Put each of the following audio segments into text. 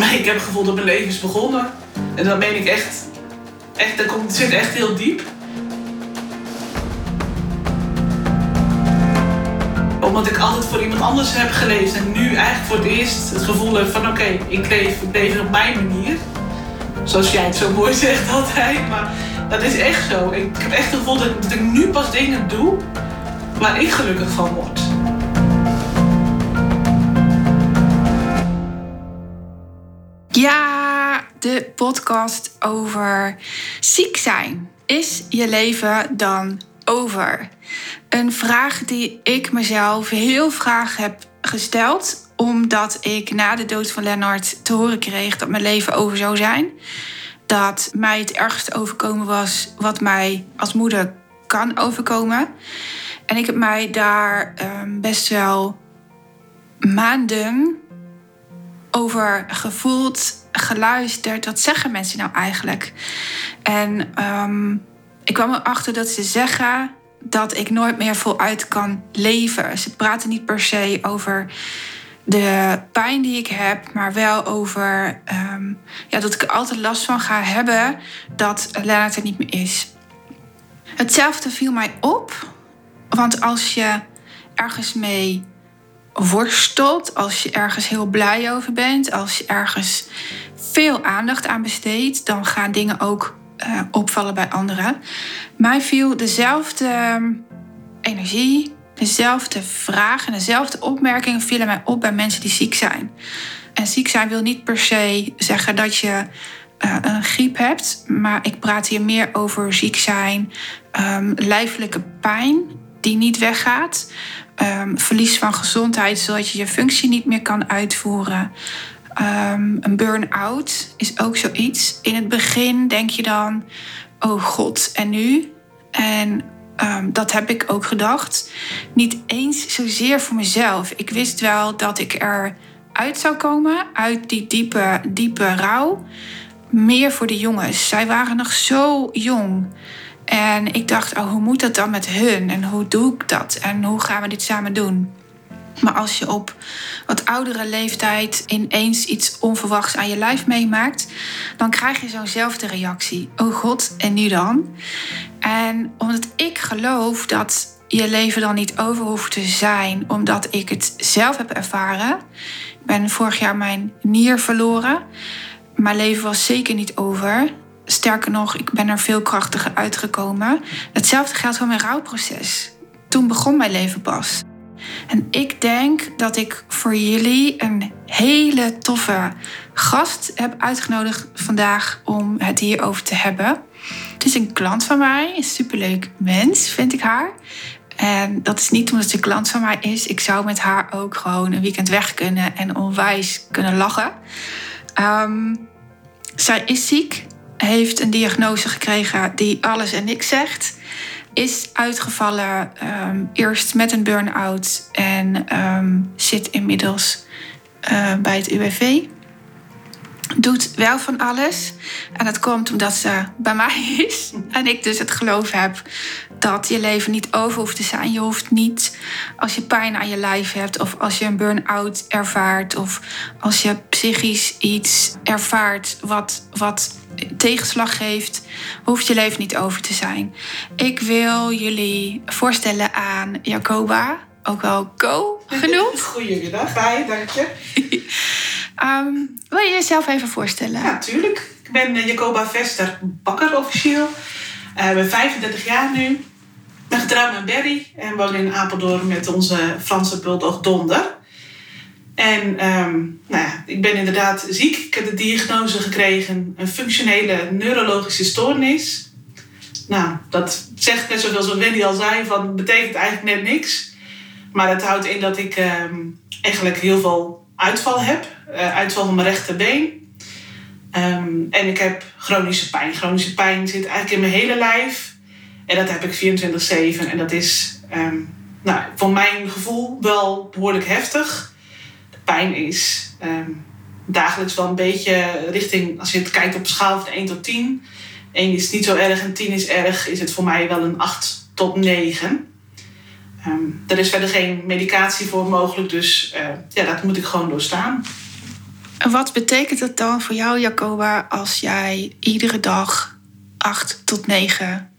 Maar ik heb het gevoel dat mijn leven is begonnen. En dan meen ik echt, echt dat komt, zit echt heel diep. Omdat ik altijd voor iemand anders heb geleefd en nu eigenlijk voor het eerst het gevoel heb van oké, ik, leef, ik leef op mijn manier. Zoals jij het zo mooi zegt altijd, maar dat is echt zo. Ik heb echt het gevoel dat, dat ik nu pas dingen doe waar ik gelukkig van word. De podcast over ziek zijn. Is je leven dan over? Een vraag die ik mezelf heel graag heb gesteld, omdat ik na de dood van Lennart te horen kreeg dat mijn leven over zou zijn. Dat mij het ergste overkomen was wat mij als moeder kan overkomen. En ik heb mij daar um, best wel maanden over gevoeld, geluisterd. Wat zeggen mensen nou eigenlijk? En um, ik kwam erachter dat ze zeggen dat ik nooit meer voluit kan leven. Ze praten niet per se over de pijn die ik heb, maar wel over um, ja, dat ik er altijd last van ga hebben dat Lennart er niet meer is. Hetzelfde viel mij op, want als je ergens mee worstelt, als je ergens heel blij over bent, als je ergens veel aandacht aan besteedt, dan gaan dingen ook uh, opvallen bij anderen. Mij viel dezelfde ehm, energie, dezelfde vragen, dezelfde opmerkingen vielen mij op bij mensen die ziek zijn. En ziek zijn wil niet per se zeggen dat je uh, een griep hebt, maar ik praat hier meer over ziek zijn, um, lijfelijke pijn die niet weggaat, um, verlies van gezondheid zodat je je functie niet meer kan uitvoeren. Um, een burn-out is ook zoiets. In het begin denk je dan, oh god, en nu? En um, dat heb ik ook gedacht. Niet eens zozeer voor mezelf. Ik wist wel dat ik eruit zou komen, uit die diepe, diepe rouw. Meer voor de jongens. Zij waren nog zo jong. En ik dacht, oh, hoe moet dat dan met hun? En hoe doe ik dat? En hoe gaan we dit samen doen? Maar als je op wat oudere leeftijd ineens iets onverwachts aan je lijf meemaakt, dan krijg je zo'nzelfde reactie. Oh god, en nu dan? En omdat ik geloof dat je leven dan niet over hoeft te zijn, omdat ik het zelf heb ervaren. Ik ben vorig jaar mijn nier verloren. Mijn leven was zeker niet over. Sterker nog, ik ben er veel krachtiger uitgekomen. Hetzelfde geldt voor mijn rouwproces. Toen begon mijn leven pas. En ik denk dat ik voor jullie een hele toffe gast heb uitgenodigd vandaag om het hierover te hebben. Het is een klant van mij, een superleuk mens, vind ik haar. En dat is niet omdat ze klant van mij is. Ik zou met haar ook gewoon een weekend weg kunnen en onwijs kunnen lachen. Um, zij is ziek, heeft een diagnose gekregen die alles en niks zegt is uitgevallen. Um, eerst met een burn-out en um, zit inmiddels uh, bij het UWV. Doet wel van alles. En dat komt omdat ze bij mij is. En ik dus het geloof heb dat je leven niet over hoeft te zijn. Je hoeft niet, als je pijn aan je lijf hebt, of als je een burn-out ervaart, of als je psychisch iets ervaart wat, wat tegenslag geeft, hoeft je leven niet over te zijn. Ik wil jullie voorstellen aan Jacoba, ook wel Co genoemd. Goedemiddag, hi, dank je. um, wil je jezelf even voorstellen? Ja, tuurlijk. Ik ben eh, Jacoba Vester Bakker officieel. Uh, ben 35 jaar nu. Ik ben getrouwd met Berry en woon in Apeldoorn met onze Franse bulldog Donder. En um, nou ja, ik ben inderdaad ziek. Ik heb de diagnose gekregen, een functionele neurologische stoornis. Nou, dat zegt net zoals Wendy al zei, van betekent eigenlijk net niks. Maar het houdt in dat ik um, eigenlijk heel veel uitval heb. Uh, uitval van mijn rechterbeen. Um, en ik heb chronische pijn. Chronische pijn zit eigenlijk in mijn hele lijf. En dat heb ik 24-7. En dat is um, nou, voor mijn gevoel wel behoorlijk heftig pijn is um, dagelijks wel een beetje richting, als je het kijkt op schaal van 1 tot 10. 1 is niet zo erg en 10 is erg, is het voor mij wel een 8 tot 9. Um, er is verder geen medicatie voor mogelijk, dus uh, ja, dat moet ik gewoon doorstaan. En wat betekent het dan voor jou, Jacoba, als jij iedere dag acht tot negen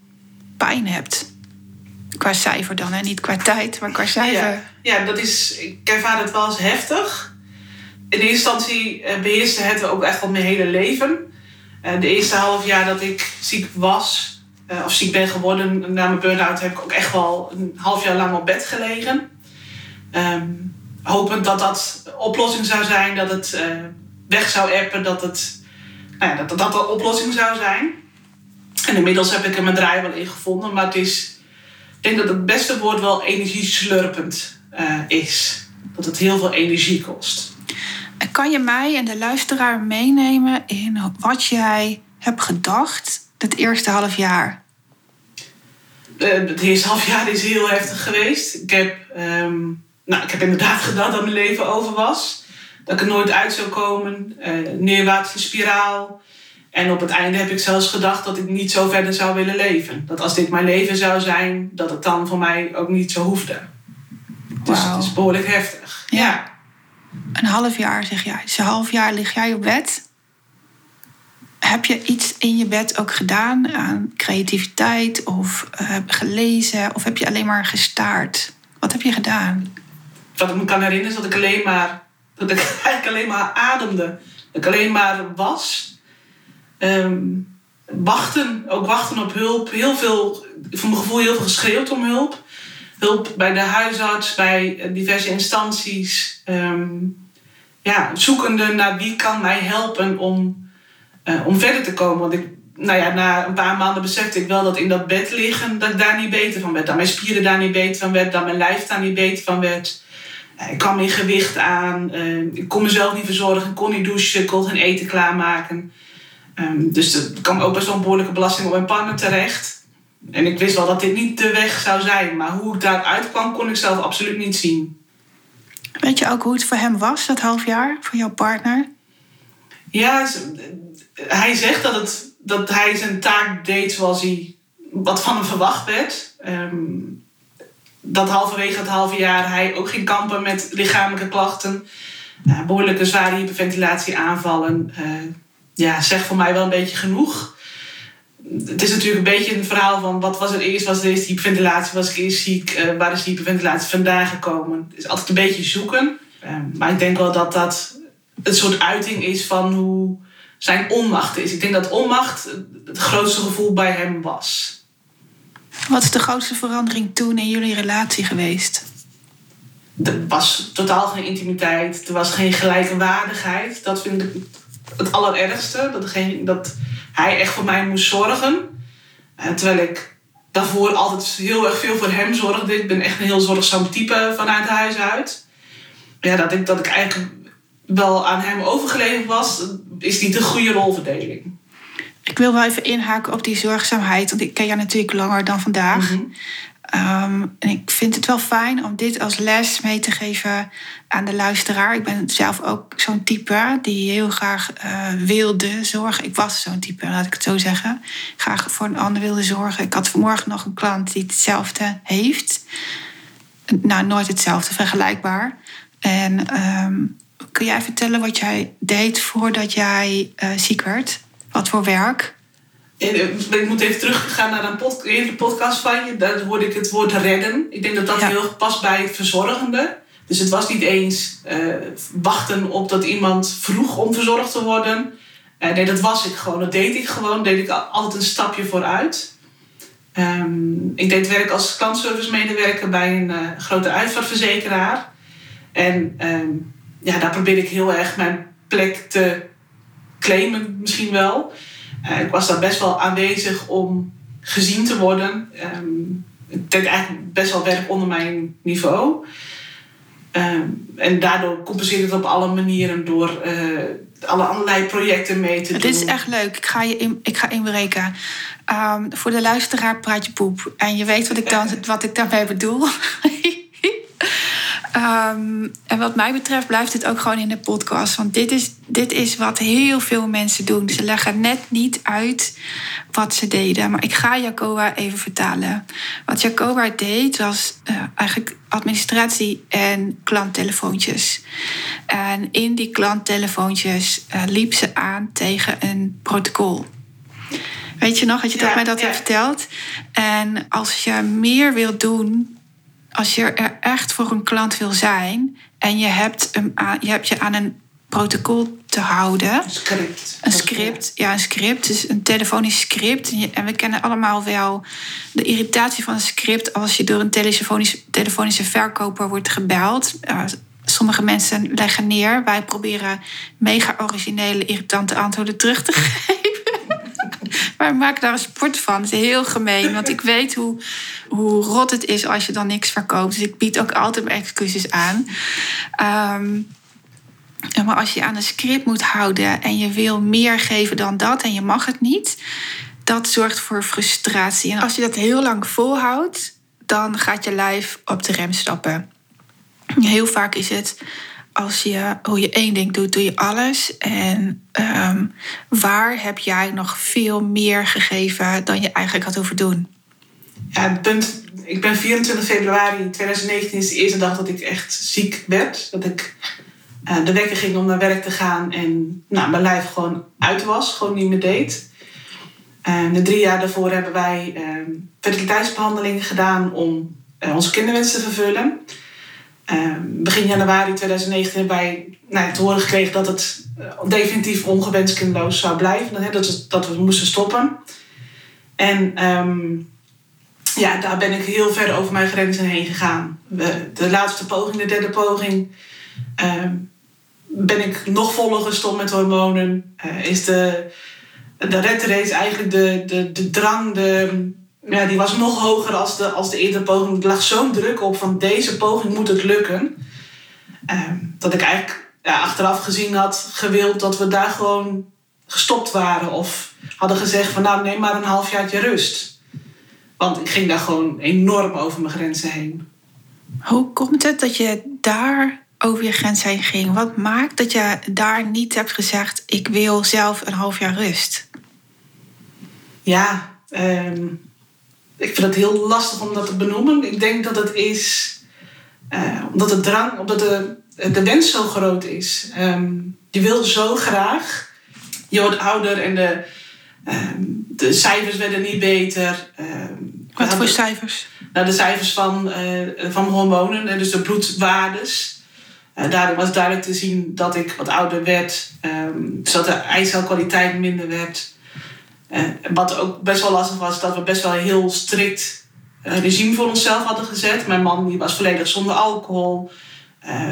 pijn hebt? Qua cijfer dan, hè? niet qua tijd, maar qua cijfer. Ja, ja, dat is, ik ervaar het wel als heftig. In eerste instantie eh, beheerste het ook echt wel mijn hele leven. Eh, de eerste half jaar dat ik ziek was, eh, of ziek ben geworden na mijn burn-out, heb ik ook echt wel een half jaar lang op bed gelegen. Ehm, hopend dat dat oplossing zou zijn, dat het eh, weg zou appen, dat het, nou ja, dat, dat de oplossing zou zijn. En inmiddels heb ik er mijn draai wel in gevonden, maar het is, ik denk dat het beste woord wel energieslurpend uh, is. Dat het heel veel energie kost. Kan je mij en de luisteraar meenemen in wat jij hebt gedacht het eerste half jaar? Uh, het eerste half jaar is heel heftig geweest. Ik heb, um, nou, ik heb inderdaad gedacht dat mijn leven over was. Dat ik er nooit uit zou komen. Uh, neerwaartse spiraal. En op het einde heb ik zelfs gedacht dat ik niet zo verder zou willen leven. Dat als dit mijn leven zou zijn, dat het dan voor mij ook niet zo hoefde. Dus wow. het is behoorlijk heftig. Ja. ja. Een half jaar zeg jij. Dus een half jaar lig jij op bed. Heb je iets in je bed ook gedaan aan creativiteit of uh, gelezen? Of heb je alleen maar gestaard? Wat heb je gedaan? Wat ik me kan herinneren is dat ik alleen maar, dat ik eigenlijk alleen maar ademde. Dat ik alleen maar was. Um, wachten, ook wachten op hulp. Heel veel, voor mijn gevoel heel veel geschreeuwd om hulp. Hulp bij de huisarts, bij diverse instanties. Um, ja, zoekende naar wie kan mij helpen om, uh, om verder te komen. Want ik, nou ja, na een paar maanden besefte ik wel dat in dat bed liggen, dat ik daar niet beter van werd. Dat mijn spieren daar niet beter van werd, dat mijn lijf daar niet beter van werd. Uh, ik kwam in gewicht aan, uh, ik kon mezelf niet verzorgen, ik kon niet douchen, ik kon geen eten klaarmaken. Um, dus er kwam ook best wel een behoorlijke belasting op mijn partner terecht. En ik wist wel dat dit niet de weg zou zijn, maar hoe ik daaruit kwam, kon ik zelf absoluut niet zien. Weet je ook hoe het voor hem was, dat half jaar, voor jouw partner? Ja, hij zegt dat, het, dat hij zijn taak deed zoals hij wat van hem verwacht werd. Um, dat halverwege het halve jaar hij ook ging kampen met lichamelijke klachten. Uh, behoorlijke zware hyperventilatie aanvallen. Uh, ja, zegt voor mij wel een beetje genoeg. Het is natuurlijk een beetje een verhaal van wat was er eerst? Was er eerst hyperventilatie? Was ik eerst ziek? Uh, waar is die hyperventilatie vandaan gekomen? Het is altijd een beetje zoeken. maar ik denk wel dat dat een soort uiting is van hoe zijn onmacht is. Ik denk dat onmacht het grootste gevoel bij hem was. Wat is de grootste verandering toen in jullie relatie geweest? Er was totaal geen intimiteit. Er was geen gelijkwaardigheid. Dat vind ik het allerergste. Dat, geen, dat hij echt voor mij moest zorgen. En terwijl ik daarvoor altijd heel erg veel voor hem zorgde. Ik ben echt een heel zorgzaam type vanuit huis uit. Ja, dat ik, dat ik eigenlijk wel aan hem overgeleverd was, is niet een goede rolverdeling. Ik wil wel even inhaken op die zorgzaamheid, want ik ken jou natuurlijk langer dan vandaag. Mm -hmm. um, en ik vind het wel fijn om dit als les mee te geven aan de luisteraar. Ik ben zelf ook zo'n type die heel graag uh, wilde zorgen. Ik was zo'n type, laat ik het zo zeggen. Graag voor een ander wilde zorgen. Ik had vanmorgen nog een klant die hetzelfde heeft. Nou, nooit hetzelfde, vergelijkbaar. En um, kun jij vertellen wat jij deed voordat jij uh, ziek werd? Wat voor werk? Ik moet even teruggaan naar een pod podcast van je. Daar hoorde ik het woord redden. Ik denk dat dat ja. heel past bij het verzorgende. Dus het was niet eens uh, wachten op dat iemand vroeg om verzorgd te worden. Uh, nee, dat was ik gewoon. Dat deed ik gewoon. deed ik altijd een stapje vooruit. Um, ik deed werk als klantservice medewerker bij een uh, grote uitvaartverzekeraar. En um, ja, daar probeer ik heel erg mijn plek te claimen, misschien wel. Uh, ik was daar best wel aanwezig om gezien te worden. Um, ik deed eigenlijk best wel werk onder mijn niveau. Um, en daardoor compenseerde het op alle manieren door uh, alle allerlei projecten mee te doen. Dit is echt leuk. Ik ga, je in, ik ga inbreken. Um, voor de luisteraar praat je poep. En je weet wat ik, dan, wat ik daarmee bedoel. Ehm, en wat mij betreft blijft het ook gewoon in de podcast. Want dit is, dit is wat heel veel mensen doen. Ze leggen net niet uit wat ze deden. Maar ik ga Jacoba even vertalen. Wat Jacoba deed was uh, eigenlijk administratie en klanttelefoontjes. En in die klanttelefoontjes uh, liep ze aan tegen een protocol. Weet je nog, dat je ja, dat mij dat ja. hebt verteld? En als je meer wilt doen als je er echt voor een klant wil zijn en je hebt, een, je, hebt je aan een protocol te houden. Een script. Een script, ja, een script. Dus een telefonisch script. En we kennen allemaal wel de irritatie van een script als je door een telefonisch, telefonische verkoper wordt gebeld. sommige mensen leggen neer. Wij proberen mega originele, irritante antwoorden terug te geven. maar maak daar een sport van. Het is heel gemeen. Want ik weet hoe, hoe rot het is als je dan niks verkoopt. Dus ik bied ook altijd excuses aan. Um, maar als je aan een script moet houden en je wil meer geven dan dat en je mag het niet, dat zorgt voor frustratie. En als je dat heel lang volhoudt, dan gaat je lijf op de rem stappen. Heel vaak is het als je hoe je één ding doet, doe je alles. En um, waar heb jij nog veel meer gegeven dan je eigenlijk had hoeven doen? Ja, punt. Ik ben 24 februari 2019 is de eerste dag dat ik echt ziek werd. Dat ik uh, de wekker ging om naar werk te gaan en nou, mijn lijf gewoon uit was, gewoon niet meer deed. De drie jaar daarvoor hebben wij uh, fertiliteitsbehandelingen gedaan om uh, onze kinderwens te vervullen. Begin januari 2019 hebben wij nou, te horen gekregen dat het definitief ongewenst kinderloos zou blijven. Dat, het, dat we moesten stoppen. En um, ja, daar ben ik heel ver over mijn grenzen heen gegaan. De laatste poging, de derde poging, um, ben ik nog voller gestopt met hormonen. Uh, is de, de race eigenlijk de, de, de drang, de, ja, die was nog hoger als de, als de eerdere poging. Er lag zo'n druk op van deze poging moet het lukken. Uh, dat ik eigenlijk ja, achteraf gezien had gewild dat we daar gewoon gestopt waren. Of hadden gezegd van nou neem maar een halfjaartje rust. Want ik ging daar gewoon enorm over mijn grenzen heen. Hoe komt het dat je daar over je grens heen ging? Wat maakt dat je daar niet hebt gezegd: ik wil zelf een half jaar rust? Ja, um, ik vind het heel lastig om dat te benoemen. Ik denk dat het is uh, omdat de drang, omdat de, de wens zo groot is. Um, je wil zo graag. Je wordt ouder en de, um, de cijfers werden niet beter. Wat voor cijfers? Nou, de cijfers van, uh, van hormonen, dus de bloedwaardes. Uh, was duidelijk te zien dat ik wat ouder werd. Um, dus dat de eicelkwaliteit minder werd. Wat ook best wel lastig was, dat we best wel een heel strikt uh, regime voor onszelf hadden gezet. Mijn man die was volledig zonder alcohol.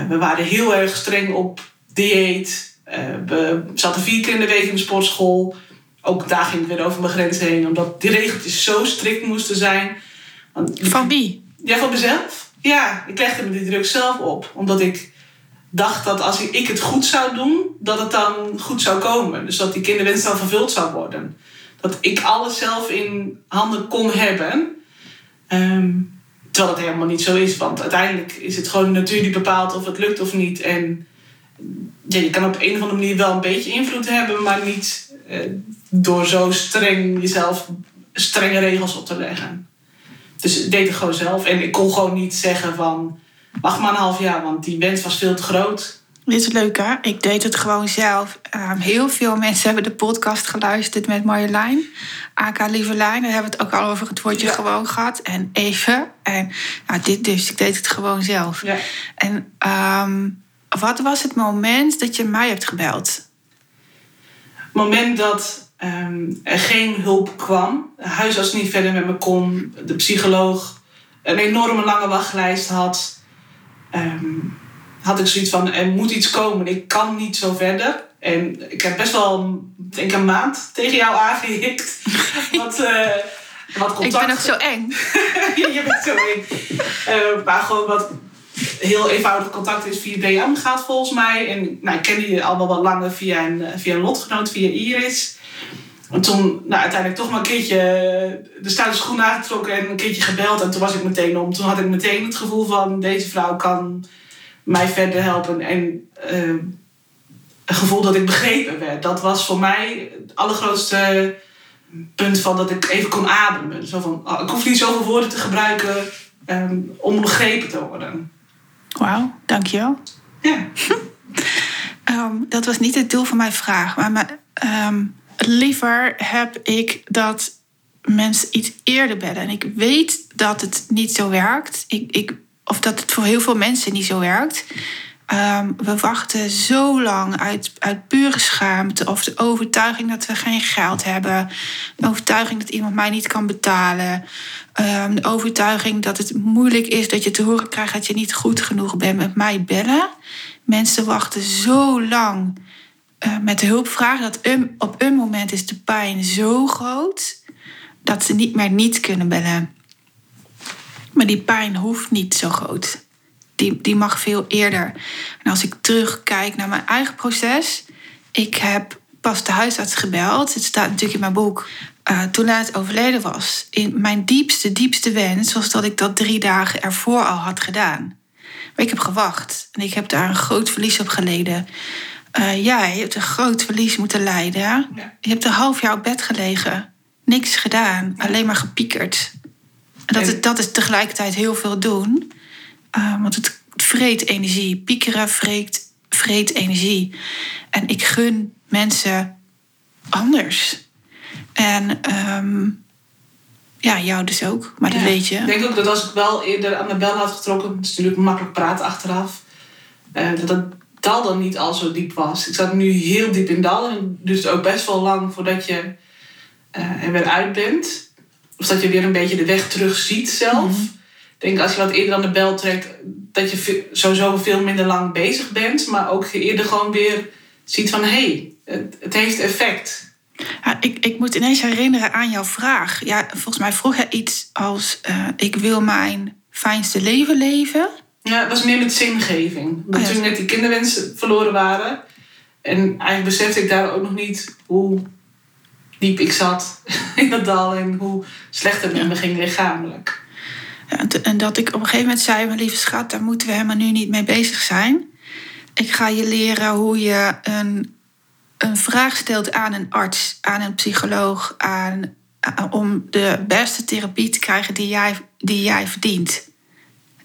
we waren heel erg streng op dieet. we zaten vier keer in de week in de sportschool. Ook daar ging ik weer over mijn grens heen, omdat die regeltjes zo strikt moesten zijn. Want, van wie? Ja, van mezelf. Ja, ik legde me die druk zelf op, omdat ik dacht dat als ik het goed zou doen, dat het dan goed zou komen. Dus dat die kinderwens dan vervuld zou worden. Dat ik alles zelf in handen kon hebben. Um, terwijl het helemaal niet zo is. Want uiteindelijk is het gewoon natuur die bepaalt of het lukt of niet. En je kan op een of andere manier wel een beetje invloed hebben, maar niet uh, door zo streng jezelf strenge regels op te leggen. Dus ik deed het gewoon zelf. En ik kon gewoon niet zeggen van wacht maar een half jaar, want die wens was veel te groot. Dit is leuk hè? Ik deed het gewoon zelf. Um, heel veel mensen hebben de podcast geluisterd met Marjolein. AK Lievelijn, daar hebben we het ook al over het woordje ja. gewoon gehad. En even. En nou, dit dus, ik deed het gewoon zelf. Ja. En um, wat was het moment dat je mij hebt gebeld? Het moment dat um, er geen hulp kwam. De huisarts niet verder met me kon. De psycholoog een enorme lange wachtlijst had um, had ik zoiets van, er moet iets komen. Ik kan niet zo verder. En ik heb best wel, denk een maand tegen jou aangehikt. wat, uh, wat contact. Ik ben ook zo eng. je bent zo eng. Uh, maar gewoon wat heel eenvoudig contact is via DM gaat volgens mij. En nou, ik ken je al wel wat langer via een, eh, via een lotgenoot, via Iris. En toen nou, uiteindelijk toch maar een keertje de stoute schoen aangetrokken en een keertje gebeld. En toen was ik meteen om. Toen had ik meteen het gevoel van deze vrouw kan mij verder helpen. En uh, een gevoel dat ik begrepen werd. Dat was voor mij het allergrootste punt van dat ik even kon ademen. Zo van, oh, ik hoef niet zoveel woorden te gebruiken um, om begrepen te worden. Wauw, dankjewel. Ja. um, dat was niet het doel van mijn vraag. Maar um, liever heb ik dat mensen iets eerder bellen. En ik weet dat het niet zo werkt. Ik, ik, of dat het voor heel veel mensen niet zo werkt. Um, we wachten zo lang uit, uit pure schaamte of de overtuiging dat we geen geld hebben, de overtuiging dat iemand mij niet kan betalen, um, de overtuiging dat het moeilijk is dat je te horen krijgt dat je niet goed genoeg bent met mij bellen. Mensen wachten zo lang uh, met de dat op een moment is de pijn zo groot dat ze niet meer niet kunnen bellen. Maar die pijn hoeft niet zo groot die, die mag veel eerder. En als ik terugkijk naar mijn eigen proces, ik heb pas de huisarts gebeld. Het staat natuurlijk in mijn boek. Uh, toen hij het overleden was. In mijn diepste, diepste wens was dat ik dat drie dagen ervoor al had gedaan. Maar ik heb gewacht en ik heb daar een groot verlies op geleden. Uh, jij hebt een groot verlies moeten lijden. Ja. Je hebt een half jaar op bed gelegen. Niks gedaan, alleen maar gepiekerd. Dat, is, dat is tegelijkertijd heel veel doen. Uh, want het vreet energie. Piekeren vreet, vreet energie. En ik gun mensen anders. En um, ja, jou dus ook, maar dat weet je. Ik denk ook dat als ik wel eerder aan de bel had getrokken, het is natuurlijk makkelijk praten achteraf, uh, dat het dal dan niet al zo diep was. Ik zat nu heel diep in dal en het duurt ook best wel lang voordat je uh, er weer uit bent. Of dat je weer een beetje de weg terug ziet zelf. Mm denk als je wat eerder aan de bel trekt, dat je sowieso veel minder lang bezig bent. Maar ook eerder gewoon weer ziet van hé, hey, het, het, heeft effect. Ja, ik, ik moet ineens herinneren aan jouw vraag. Ja, volgens mij vroeg je iets als: uh, Ik wil mijn fijnste leven leven. Ja, het was meer met zingeving. Oh, toen net die kinderwensen verloren waren. En eigenlijk besefte ik daar ook nog niet hoe diep ik zat in dat dal en hoe slecht het met me ging lichamelijk. En dat ik op een gegeven moment zei, mijn lieve schat, daar moeten we helemaal nu niet mee bezig zijn. Ik ga je leren hoe je een, een vraag stelt aan een arts, aan een psycholoog, aan, om de beste therapie te krijgen die jij, die jij verdient.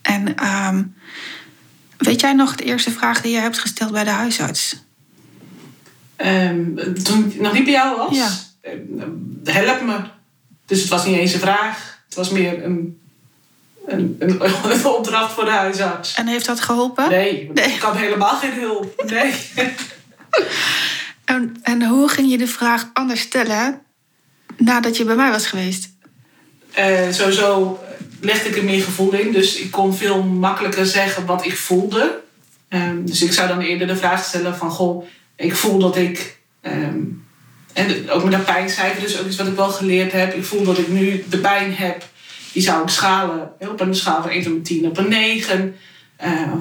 En um, weet jij nog de eerste vraag die je hebt gesteld bij de huisarts? Um, toen ik nog niet bij jou was? Ja. Help me. Dus het was niet eens een vraag. Het was meer een een, een, opdracht voor de huisarts. En heeft dat geholpen? Nee, nee. ik had helemaal geen hulp. Nee. en, en hoe ging je de vraag anders stellen nadat je bij mij was geweest? Uh, sowieso legde ik er meer gevoel in. Dus ik kon veel makkelijker zeggen wat ik voelde. Um, dus ik zou dan eerder de vraag stellen van... Goh, ik voel dat ik... Um, en ook met dat pijncijfer, dus ook iets wat ik wel geleerd heb. Ik voel dat ik nu de pijn heb die zou ik schalen op een schaal van 1 tot 10 op een 9. Uh,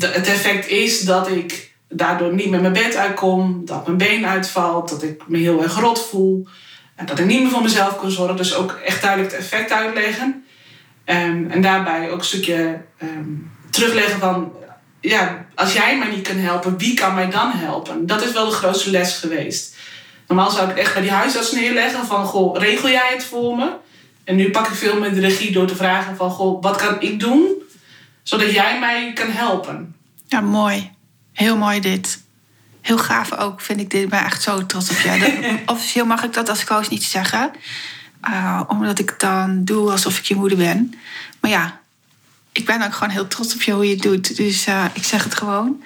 het effect is dat ik daardoor niet met mijn bed uitkom, dat mijn been uitvalt, dat ik me heel erg rot voel, en dat ik niet meer voor mezelf kan zorgen. Dus ook echt duidelijk het effect uitleggen. Um, en daarbij ook een stukje um, terugleggen van, ja, als jij mij niet kan helpen, wie kan mij dan helpen? Dat is wel de grootste les geweest. Normaal zou ik echt bij die huisarts neerleggen van, goh, regel jij het voor me? En nu pak ik veel meer de regie door te vragen van... Goh, wat kan ik doen zodat jij mij kan helpen? Ja, mooi. Heel mooi dit. Heel gaaf ook, vind ik dit. Ik ben echt zo trots op je. Officieel mag ik dat als coach niet zeggen. Uh, omdat ik dan doe alsof ik je moeder ben. Maar ja, ik ben ook gewoon heel trots op je hoe je het doet. Dus uh, ik zeg het gewoon.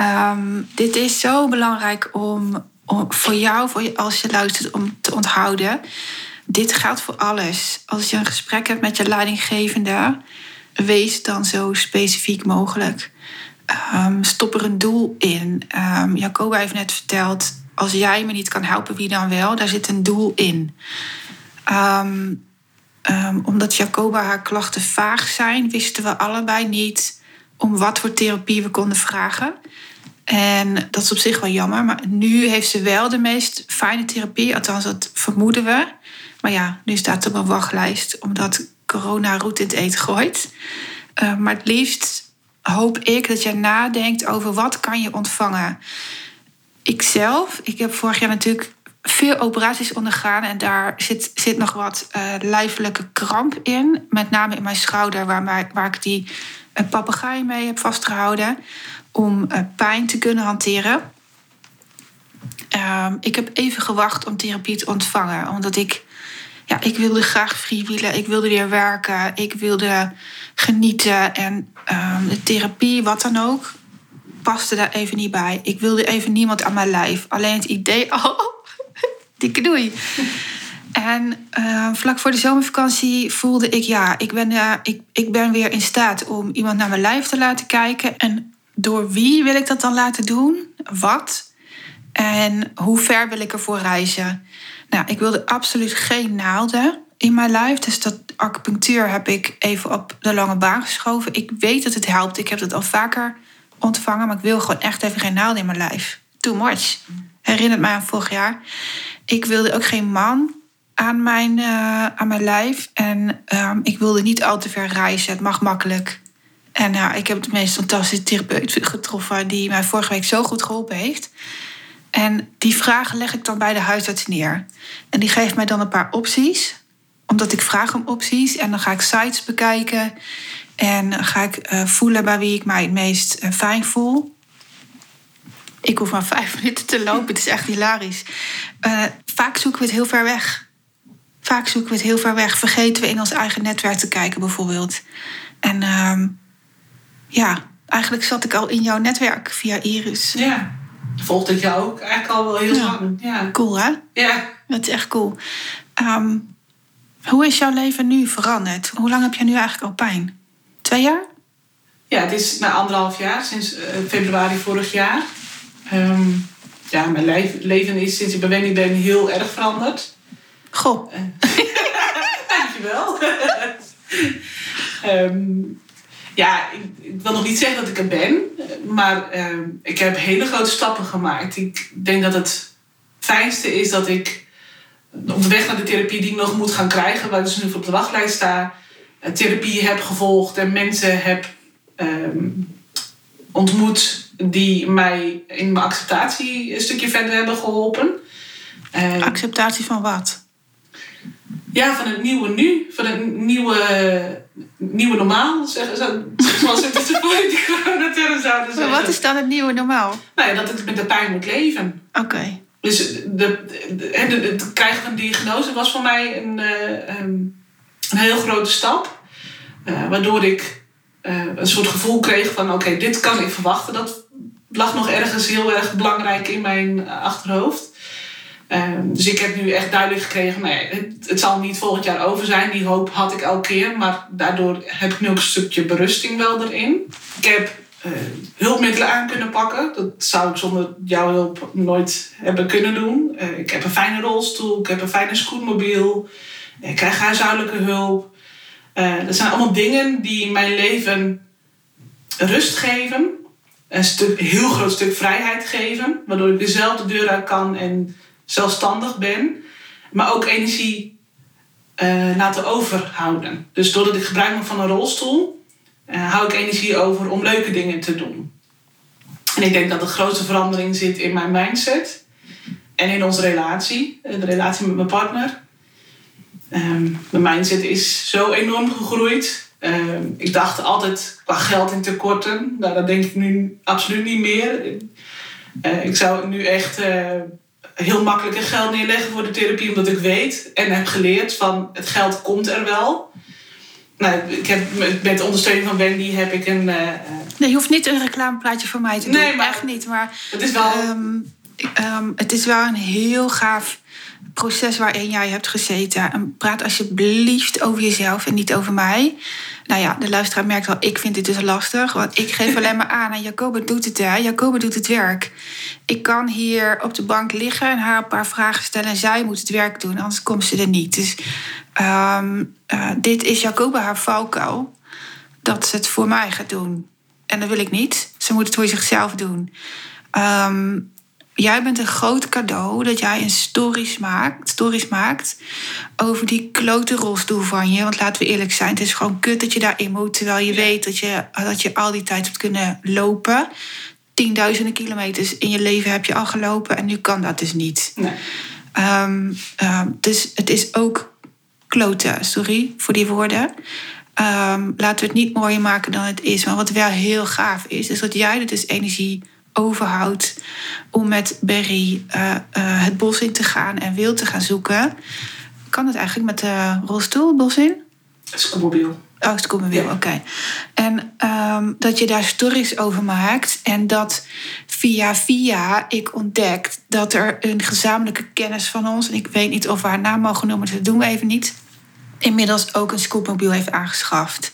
Um, dit is zo belangrijk om, voor jou, voor als je luistert, om te onthouden dit geldt voor alles. Als je een gesprek hebt met je leidinggevende, wees dan zo specifiek mogelijk. Um, stop er een doel in. Um, Jacoba heeft net verteld, als jij me niet kan helpen, wie dan wel? Daar zit een doel in. Um, omdat Jacoba haar klachten vaag zijn, wisten we allebei niet om wat voor therapie we konden vragen. En dat is op zich wel jammer, maar nu heeft ze wel de meest fijne therapie, althans dat vermoeden we. Maar ja, nu staat er op een wachtlijst omdat corona roet in het eten gooit. Uh, maar het liefst hoop ik dat je nadenkt over wat kan je ontvangen. Ikzelf, ik heb vorig jaar natuurlijk veel operaties ondergaan en daar zit, zit nog wat uh, lijfelijke kramp in. Met name in mijn schouder, waar, waar ik die uh, papegaai mee heb vastgehouden. Om uh, pijn te kunnen hanteren. Um, ik heb even gewacht om therapie te ontvangen. Omdat ik, ja, ik wilde graag freewheelen. Ik wilde weer werken. Ik wilde genieten. En um, de therapie, wat dan ook, paste daar even niet bij. Ik wilde even niemand aan mijn lijf. Alleen het idee, oh, dikke doei. En uh, vlak voor de zomervakantie voelde ik, ja, ik ben, uh, ik, ik ben weer in staat om iemand naar mijn lijf te laten kijken. En door wie wil ik dat dan laten doen? Wat? En hoe ver wil ik ervoor reizen? Nou, ik wilde absoluut geen naalden in mijn lijf. Dus dat acupunctuur heb ik even op de lange baan geschoven. Ik weet dat het helpt. Ik heb het al vaker ontvangen. Maar ik wil gewoon echt even geen naalden in mijn lijf. Too much. Herinnert mij aan vorig jaar. Ik wilde ook geen man aan mijn, uh, aan mijn lijf. En um, ik wilde niet al te ver reizen. Het mag makkelijk. En uh, ik heb de meest fantastische therapeut getroffen... die mij vorige week zo goed geholpen heeft. En die vragen leg ik dan bij de huisarts neer. En die geeft mij dan een paar opties. Omdat ik vraag om opties. En dan ga ik sites bekijken. En ga ik uh, voelen bij wie ik mij het meest uh, fijn voel. Ik hoef maar vijf minuten te lopen. Het is echt hilarisch. Uh, vaak zoeken we het heel ver weg. Vaak zoeken we het heel ver weg. Vergeten we in ons eigen netwerk te kijken, bijvoorbeeld. En uh, ja, eigenlijk zat ik al in jouw netwerk via Iris. Ja, volgde ik jou ook eigenlijk al wel heel Ja. lang. Ja. Cool, hè? ja. Dat is echt cool. Um, hoe is jouw leven nu veranderd? Hoe lang heb jij nu eigenlijk al pijn? Twee jaar? Ja, het is na anderhalf jaar, sinds uh, februari vorig jaar. Um, ja, mijn lijf, leven is sinds ik bij Wendy ben heel erg veranderd. Goh. Dankjewel. um, ja, ik, wil nog niet zeggen dat ik er ben, maar um, ik heb hele grote stappen gemaakt. Ik denk dat het fijnste is dat ik op de weg naar de therapie die ik nog moet gaan krijgen, waar ik dus nu op de wachtlijst sta, therapie heb gevolgd en mensen heb um, ontmoet die mij in mijn acceptatie een stukje verder hebben geholpen. Uh, acceptatie van wat? Ja, van het nieuwe nu, van het nieuwe, nieuwe normaal, zeggen ze. Zoals ze het de term zouden zeggen. Wat is dan het nieuwe normaal? Nou ja, dat ik met de pijn moet leven. Oké. Okay. Dus de, de, de, het krijgen van een diagnose was voor mij een, uh, een heel grote stap. Uh, waardoor ik uh, een soort gevoel kreeg van oké, okay, dit kan ik verwachten. Dat lag nog ergens heel erg belangrijk in mijn achterhoofd. Um, dus ik heb nu echt duidelijk gekregen, ja, het, het, zal niet volgend jaar over zijn. Die hoop had ik elke keer, maar daardoor heb ik nu ook een stukje berusting wel erin. Ik heb uh, hulpmiddelen aan kunnen pakken. Dat zou ik zonder jouw hulp nooit hebben kunnen doen. Uh, ik heb een fijne rolstoel, ik heb een fijne scootmobiel. Ik krijg huishoudelijke hulp. Uh, dat zijn allemaal dingen die mijn leven rust geven. Een stuk, heel groot stuk vrijheid geven. Waardoor ik dezelfde deur uit kan en zelfstandig ben, maar ook energie uh, laten overhouden. Dus doordat ik gebruik maak van een rolstoel, uh, hou ik energie over om leuke dingen te doen. En ik denk dat de grootste verandering zit in mijn mindset en in onze relatie, de relatie met mijn partner. Um, mijn mindset is zo enorm gegroeid. Um, ik dacht altijd qua geld in tekorten. Nou, dat denk ik nu absoluut niet meer. Ik zou nu echt heel makkelijk een geld neerleggen voor de therapie, omdat ik weet en heb geleerd van het geld komt er wel. Nou, ik heb, met de ondersteuning van Wendy heb ik een. Uh, nee, je hoeft niet een reclameplaatje voor mij te doen. Nee, maar echt niet. Maar het is wel. Um, um, het is wel een heel gaaf proces waarin jij hebt gezeten. En praat alsjeblieft over jezelf en niet over mij. Nou ja, de luisteraar merkt al, ik vind dit dus lastig. Want ik geef alleen maar aan en Jacobe doet het, hè. Jacobe doet het werk. Ik kan hier op de bank liggen en haar een paar vragen stellen... en zij moet het werk doen, anders komt ze er niet. Dus um, uh, dit is Jacobe haar valkuil. Dat ze het voor mij gaat doen. En dat wil ik niet. Ze moet het voor zichzelf doen. Um, jij bent een groot cadeau dat jij een stories maakt, stories maakt over die klote rolstoel van je. Want laten we eerlijk zijn, het is gewoon kut dat je daarin moet. Terwijl je weet dat je, dat je al die tijd hebt kunnen lopen. Tienduizenden kilometers in je leven heb je al gelopen en nu kan dat dus niet. Nee. Ehm, ehm, dus het is ook klote, sorry voor die woorden. Ehm, laten we het niet mooier maken dan het is. Maar wat wel heel gaaf is, is dat jij er dus energie overhoudt om met Berry eh, eh, het bos in te gaan en wild te gaan zoeken. Kan het eigenlijk met de rolstoel het bos in? Scootmobiel. Oh, scootmobiel, Ja. oké. En ehm, dat je daar stories over maakt. En dat via via ik ontdekt dat er een gezamenlijke kennis van ons... en ik weet niet of we haar naam mogen noemen, dus dat doen we even niet... inmiddels ook een scootmobiel heeft aangeschaft.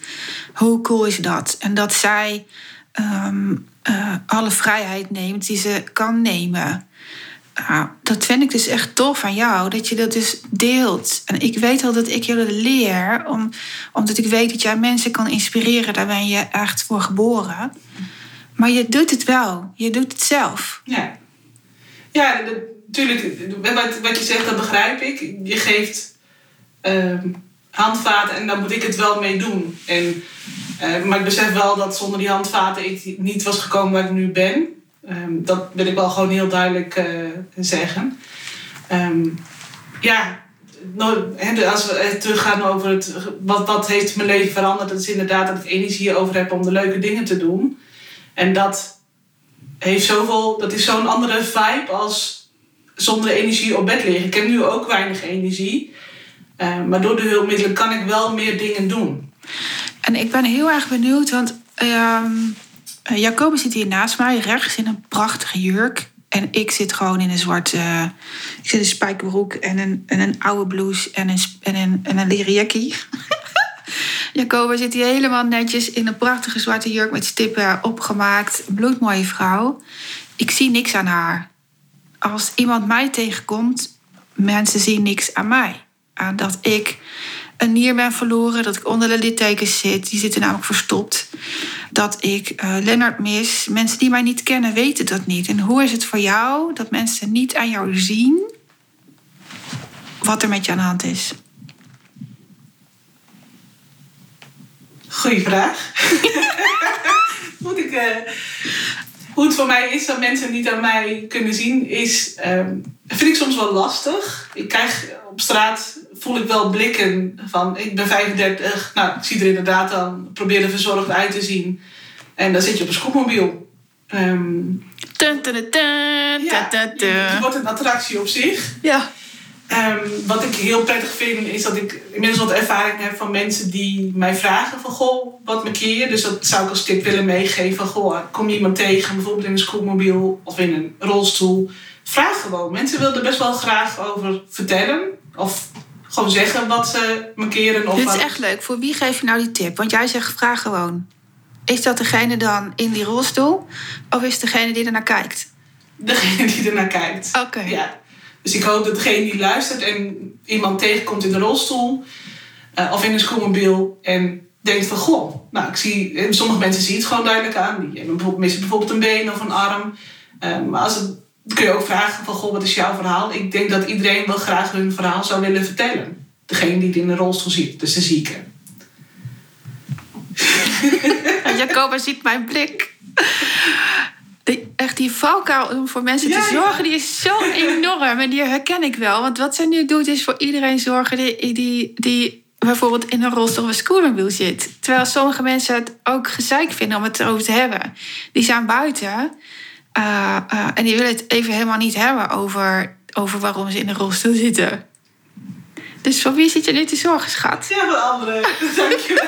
Hoe cool is dat? En dat zij ehm, eh, alle vrijheid neemt die ze kan nemen... Nou, dat vind ik dus echt tof van jou, dat je dat dus deelt. En ik weet al dat ik jullie leer, om, omdat ik weet dat jij mensen kan inspireren. Daar ben je echt voor geboren. Maar je doet het wel, je doet het zelf. Ja, ja natuurlijk. Wat, je zegt, dat begrijp ik. Je geeft ehm, handvaten en daar moet ik het wel mee doen. En, eh, maar ik besef wel dat zonder die handvaten ik niet was gekomen waar ik nu ben. Ehm, dat wil ik wel gewoon heel duidelijk eh, zeggen. Ehm, ja, nou, als we eh, teruggaan over het, wat, wat heeft mijn leven veranderd, dat is inderdaad dat ik energie over heb om de leuke dingen te doen. En dat heeft zoveel, dat is zo'n andere vibe als zonder energie op bed liggen. Ik heb nu ook weinig energie. maar door de hulpmiddelen kan ik wel meer dingen doen. En ik ben heel erg benieuwd, want ehm eh, Jacobus zit hier naast mij, rechts in een prachtige jurk. En ik zit gewoon in een zwarte. eh, ik zit in een spijkerbroek en een, en een oude blouse en een, en een, en een leren jackie. Jacobus zit hier helemaal netjes in een prachtige zwarte jurk met stippen opgemaakt. Bloedmooie vrouw. Ik zie niks aan haar. Als iemand mij tegenkomt, mensen zien niks aan mij. Aan dat ik een nier ben verloren, dat ik onder de littekens zit. Die zitten namelijk verstopt. Dat ik eh Lennart mis. Mensen die mij niet kennen weten dat niet. En hoe is het voor jou dat mensen niet aan jou zien wat er met je aan de hand is? Goeie vraag. Moet ik, eh, hoe het voor mij is dat mensen niet aan mij kunnen zien, is, ehm, vind ik soms wel lastig. Ik krijg op straat, voel ik wel blikken van, ik ben 35, nou, ik zie er inderdaad dan, probeer er verzorgd uit te zien. En dan zit je op een scootmobiel. Ehm, Dun, dun, dun, dun, ja, het wordt een attractie op zich. Ja. Ehm, wat ik heel prettig vind, is dat ik inmiddels wat ervaring heb van mensen die mij vragen van goh, wat markeer je? Dus dat zou ik als tip willen meegeven van goh, kom je iemand tegen, bijvoorbeeld in een scootmobiel of in een rolstoel? Vraag gewoon. Mensen willen er best wel graag over vertellen. Of gewoon zeggen wat ze markeren. Of Dit is wat- echt leuk. Voor wie geef je nou die tip? Want jij zegt vraag gewoon. Is dat degene dan in die rolstoel? Of is het degene die ernaar kijkt? Degene die ernaar kijkt. Oké. Ja. Dus ik hoop dat degene die luistert en iemand tegenkomt in de rolstoel eh, of in een scootmobiel en denkt van goh, nou ik zie, eh, sommige mensen zien het gewoon duidelijk aan. Die hebben bijvoorbeeld, missen bijvoorbeeld een been of een arm. Eh, maar als het, dan kun je ook vragen van goh, wat is jouw verhaal? Ik denk dat iedereen wel graag hun verhaal zou willen vertellen. Degene die het in de rolstoel ziet, dus de zieke. Jacoba ziet mijn blik. Die, echt die valkuil om voor mensen Ja, te ja. zorgen, die is zo enorm. En die herken ik wel. Want wat zij nu doet, is voor iedereen zorgen die, die, die bijvoorbeeld in een rolstoel of een scooterwiel zit. Terwijl sommige mensen het ook gezeik vinden om het erover te hebben. Die zijn buiten eh, eh, en die willen het even helemaal niet hebben over, over waarom ze in een rolstoel zitten. Dus voor wie zit je nu te zorgen, schat? Ja, voor anderen. Dankjewel.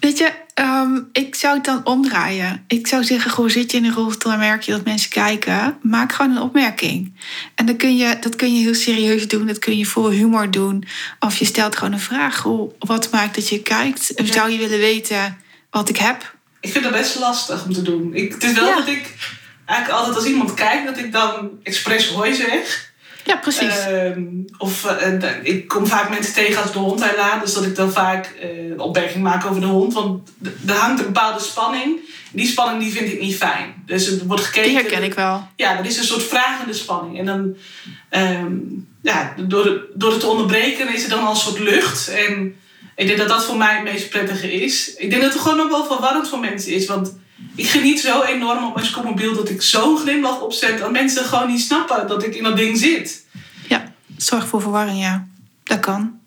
Weet je, ehm, ik zou het dan omdraaien. Ik zou zeggen, goh, zit je in een rolstoel en merk je dat mensen kijken? Maak gewoon een opmerking. En dan kun je, dat kun je heel serieus doen. Dat kun je vol humor doen. Of je stelt gewoon een vraag. Goh, wat maakt dat je kijkt? Of zou je willen weten wat ik heb? Ik vind dat best lastig om te doen. Ik, het is wel Ja. dat ik eigenlijk altijd als iemand kijkt, dat ik dan expres hoi zeg. Ja, precies. Ehm, of eh, ik kom vaak mensen tegen als de hond uitlaat. Dus dat ik dan vaak eh opmerking maak over de hond. Want er hangt een bepaalde spanning. Die spanning die vind ik niet fijn. Dus er wordt gekeken. Die herken ik wel. Ja, dat is een soort vragende spanning. En dan, ehm, ja, door, door het te onderbreken is er dan al een soort lucht. En ik denk dat dat voor mij het meest prettige is. Ik denk dat het gewoon ook wel verwarrend voor mensen is. Want ik geniet zo enorm op mijn scootmobiel dat ik zo'n glimlach opzet. Dat mensen gewoon niet snappen dat ik in dat ding zit. Ja, zorg voor verwarring, ja. Dat kan.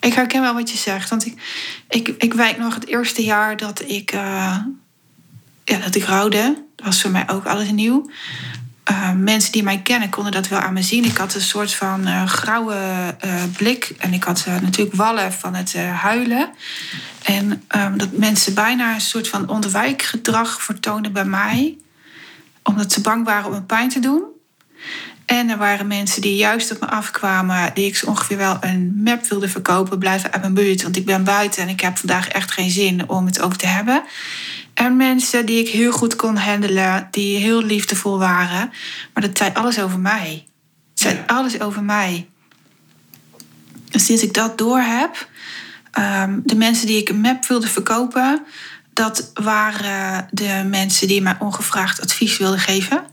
Ik herken wel wat je zegt. Want ik, ik, ik weet nog het eerste jaar dat ik, eh, ja, dat ik rouwde. Dat was voor mij ook alles nieuw. Eh, mensen die mij kennen konden dat wel aan me zien. Ik had een soort van eh, grauwe eh, blik. En ik had natuurlijk wallen van het huilen. En ehm, dat mensen bijna een soort van ontwijkgedrag vertoonden bij mij. Omdat ze bang waren om me pijn te doen. En er waren mensen die juist op me afkwamen, die ik ongeveer wel een map wilde verkopen, blijven uit mijn buurt, want ik ben buiten en ik heb vandaag echt geen zin om het over te hebben. En mensen die ik heel goed kon handelen, die heel liefdevol waren, maar dat zei alles over mij. Het zei Ja. alles over mij. En sinds ik dat door heb, ehm, de mensen die ik een map wilde verkopen, dat waren de mensen die mij ongevraagd advies wilden geven.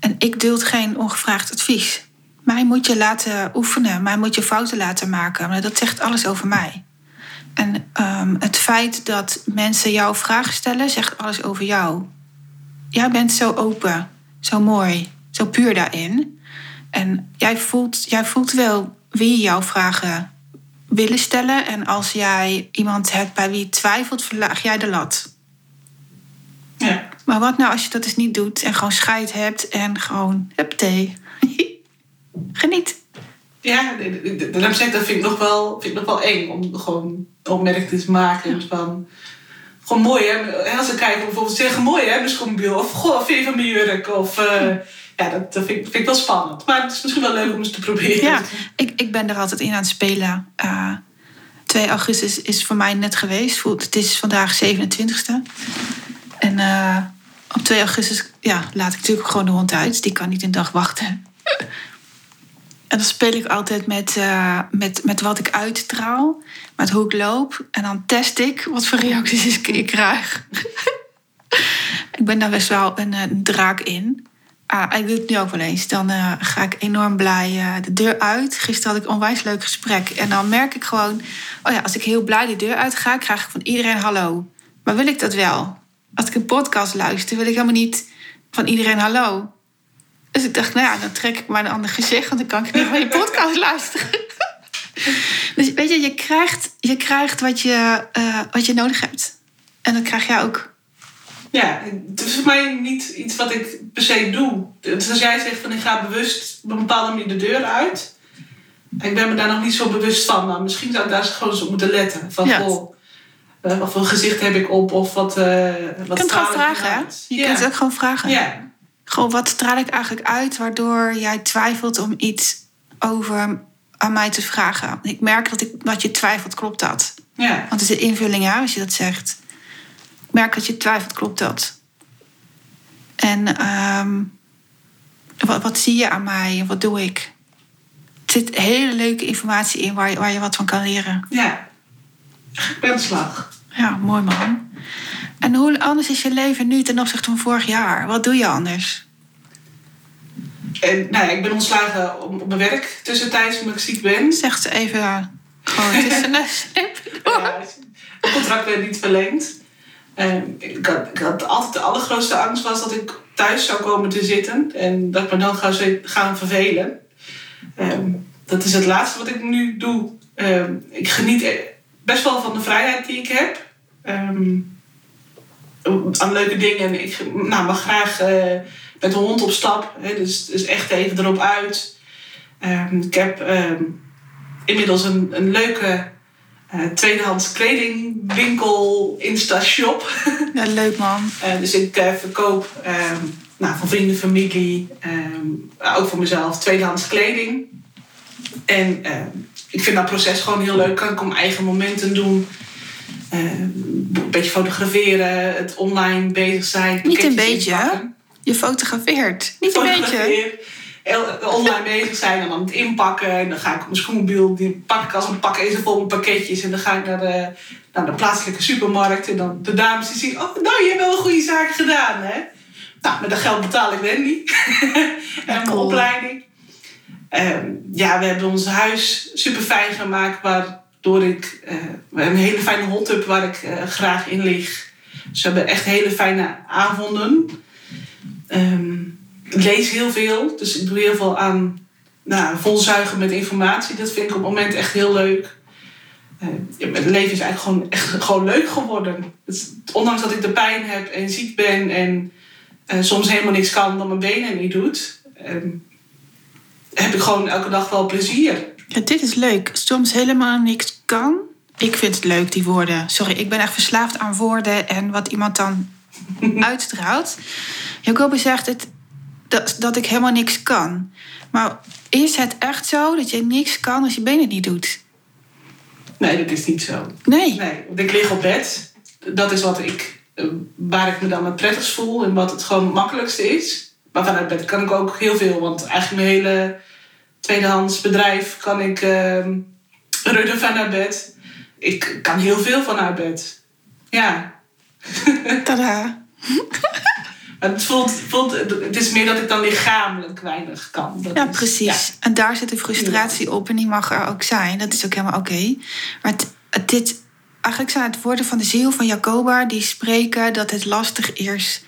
En ik duld geen ongevraagd advies. Mij moet je laten oefenen, mij moet je fouten laten maken. Maar dat zegt alles over mij. En ehm, het feit dat mensen jou vragen stellen, zegt alles over jou. Jij bent zo open, zo mooi, zo puur daarin. En jij voelt, jij voelt wel wie jouw vragen willen stellen. En als jij iemand hebt bij wie twijfelt, verlaag jij de lat. Ja. Maar wat nou als je dat dus niet doet en gewoon scheid hebt en gewoon hup thee. Geniet. Ja, daarom zeg ik, dat vind ik nog wel, vind ik nog wel eng om gewoon opmerkingen te maken. Van, gewoon mooi hè. Als ze kijken bijvoorbeeld zeggen mooi hè, mijn schoenmobiel. Of goh, vind je van mijn jurk? Of eh, ja, dat, dat vind, ik, vind ik wel spannend. Maar het is misschien wel leuk om eens te proberen. Ja, ik, ik ben er altijd in aan het spelen. Eh 2 augustus is voor mij net geweest. Voelt- Het is vandaag 27e. En eh, op 2 augustus ja, laat ik natuurlijk gewoon de hond uit. Die kan niet een dag wachten. En dan speel ik altijd met, eh, met, met wat ik uitstraal. Met hoe ik loop. En dan test ik wat voor reacties ik, krijg. ik ben daar best wel een, eh, draak in. Ah, ik doe het nu ook wel eens. Dan eh, ga ik enorm blij de deur uit. Gisteren had ik een onwijs leuk gesprek. En dan merk ik gewoon... Oh ja, als ik heel blij de deur uit ga... krijg ik van iedereen hallo. Maar wil ik dat wel? Als ik een podcast luister... wil ik helemaal niet van iedereen hallo. Dus ik dacht, nou ja, dan trek ik maar een ander gezicht... want dan kan ik niet naar je podcast luisteren. dus weet je, je krijgt, je krijgt wat, je, eh, wat je nodig hebt. En dat krijg jij ook. Ja, het is voor mij niet iets wat ik per se doe. Dus als jij zegt van ik ga bewust op een bepaalde manier de deur uit. Ik ben me daar nog niet zo bewust van. Maar misschien zou ik daar eens gewoon eens op moeten letten. Van Ja. goh, eh, wat voor gezicht heb ik op? Of wat, eh wat Je kunt gewoon vragen, hè? Je ja. kunt ook gewoon vragen. Ja. Gewoon, wat straal ik eigenlijk uit waardoor jij twijfelt om iets over aan mij te vragen? Ik merk dat, ik, dat je twijfelt, klopt dat? Ja. Want het is een invulling, ja, als je dat zegt. Ik merk dat je twijfelt, klopt dat? En ehm, wat, wat zie je aan mij? Wat doe ik? Er zit hele leuke informatie in waar je, waar je wat van kan leren. ja. Ik ben slag. Ja, mooi man. En hoe anders is je leven nu ten opzichte van vorig jaar? Wat doe je anders? En nou ja, ik ben ontslagen op, op mijn werk tussentijds omdat ik ziek ben. Zegt ze even gewoon tussen de snip. Ja, het contract werd niet verlengd. Ehm, ik, had, ik had altijd de allergrootste angst was dat ik thuis zou komen te zitten en dat ik me dan ga gaan vervelen. Ehm, dat is het laatste wat ik nu doe. Ehm, ik geniet e- best wel van de vrijheid die ik heb. Ehm, aan leuke dingen. Ik nou, mag graag eh, met de hond op stap. Hè, dus, dus echt even erop uit. Ehm, ik heb ehm, inmiddels een, een leuke eh, tweedehands kledingwinkel, Insta-shop. Ja, leuk man. Eh, dus ik verkoop nou, van vrienden, familie, ook voor mezelf, tweedehands kleding. En ik vind dat proces gewoon heel leuk. Kan ik mijn eigen momenten doen. Ehm, een beetje fotograferen, het online bezig zijn. Niet een beetje, hè? Je fotografeert. Niet een beetje. Fotografeer. online bezig zijn en dan het inpakken. En dan ga ik op mijn schoenmobiel, die pak ik als een pak even vol met pakketjes. En dan ga ik naar de, naar de plaatselijke supermarkt. En dan de dames die zien, oh, nou, je hebt wel een goede zaak gedaan, hè. Nou, met dat geld betaal ik Wendy. en mijn opleiding. Ehm, ja, we hebben ons huis super fijn gemaakt, waardoor ik uh, een hele fijne hot tub waar ik uh, graag in lig. Dus we hebben echt hele fijne avonden. Um, ik lees heel veel, dus ik doe heel veel aan nou, volzuigen met informatie. Dat vind ik op het moment echt heel leuk. Uh, mijn leven is eigenlijk gewoon, echt gewoon leuk geworden. Dus, ondanks dat ik de pijn heb en ziek ben en uh, soms helemaal niks kan omdat mijn benen niet doet, heb ik gewoon elke dag wel plezier. Ja, dit is leuk. Soms helemaal niks kan. Ik vind het leuk, die woorden. Sorry, ik ben echt verslaafd aan woorden en wat iemand dan uitstraalt. Jacob zegt het, dat, dat ik helemaal niks kan. Maar is het echt zo dat je niks kan als je benen niet doet? Nee, dat is niet zo. Nee. Nee, ik lig op bed. Dat is wat ik, eh, waar ik me dan het prettigst voel en wat het gewoon het makkelijkste is. Maar vanuit bed kan ik ook heel veel, want eigenlijk mijn hele tweedehands bedrijf kan ik uh, runnen vanuit bed. Ik kan heel veel vanuit bed. Ja. Tada. Het, voelt, voelt, het is meer dat ik dan lichamelijk weinig kan. Dat ja, is, precies. ja. En daar zit de frustratie op en die mag er ook zijn. Dat is ook helemaal oké. Maar het, het, dit, eigenlijk zijn het woorden van de ziel van Jacoba die spreken dat het lastig is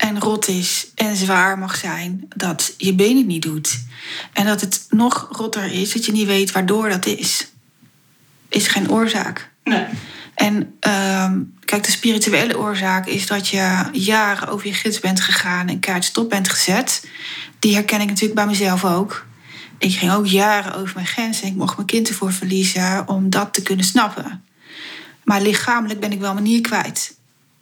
en rot is en zwaar mag zijn dat je benen niet doet. En dat het nog rotter is dat je niet weet waardoor dat is. Is geen oorzaak. Nee. En uh, kijk, de spirituele oorzaak is dat je jaren over je gids bent gegaan en kaart stop bent gezet. Die herken ik natuurlijk bij mezelf ook. Ik ging ook jaren over mijn grens en ik mocht mijn kind ervoor verliezen om dat te kunnen snappen. Maar lichamelijk ben ik wel manier kwijt.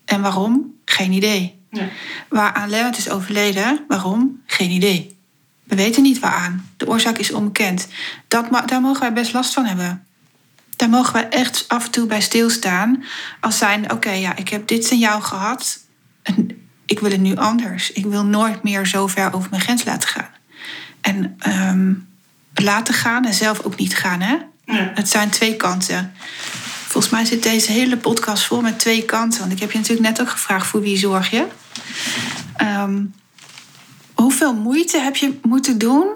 En waarom? Geen idee. Ja. Waaraan Lennart is overleden, waarom? Geen idee. We weten niet waaraan. De oorzaak is onbekend. Dat, daar mogen wij best last van hebben daar mogen we echt af en toe bij stilstaan. Als zijn, oké, ja, ik heb dit signaal gehad. En ik wil het nu anders. Ik wil nooit meer zo ver over mijn grens laten gaan. En um, laten gaan en zelf ook niet gaan, hè? Ja. Het zijn twee kanten. Volgens mij zit deze hele podcast vol met twee kanten. Want ik heb je natuurlijk net ook gevraagd voor wie zorg je. Um, hoeveel moeite heb je moeten doen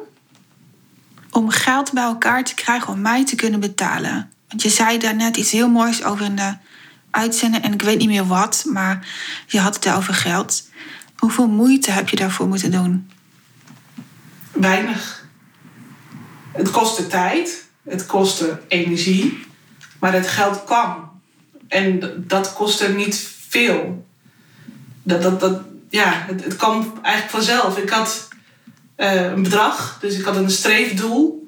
om geld bij elkaar te krijgen om mij te kunnen betalen? Want je zei daar net iets heel moois over in de uitzending. En ik weet niet meer wat, maar je had het over geld. Hoeveel moeite heb je daarvoor moeten doen? Weinig. Het kostte tijd, het kostte energie, maar het geld kwam. En dat kostte niet veel. Dat, dat, dat, ja, het, het kwam eigenlijk vanzelf. Ik had uh, een bedrag, dus ik had een streefdoel.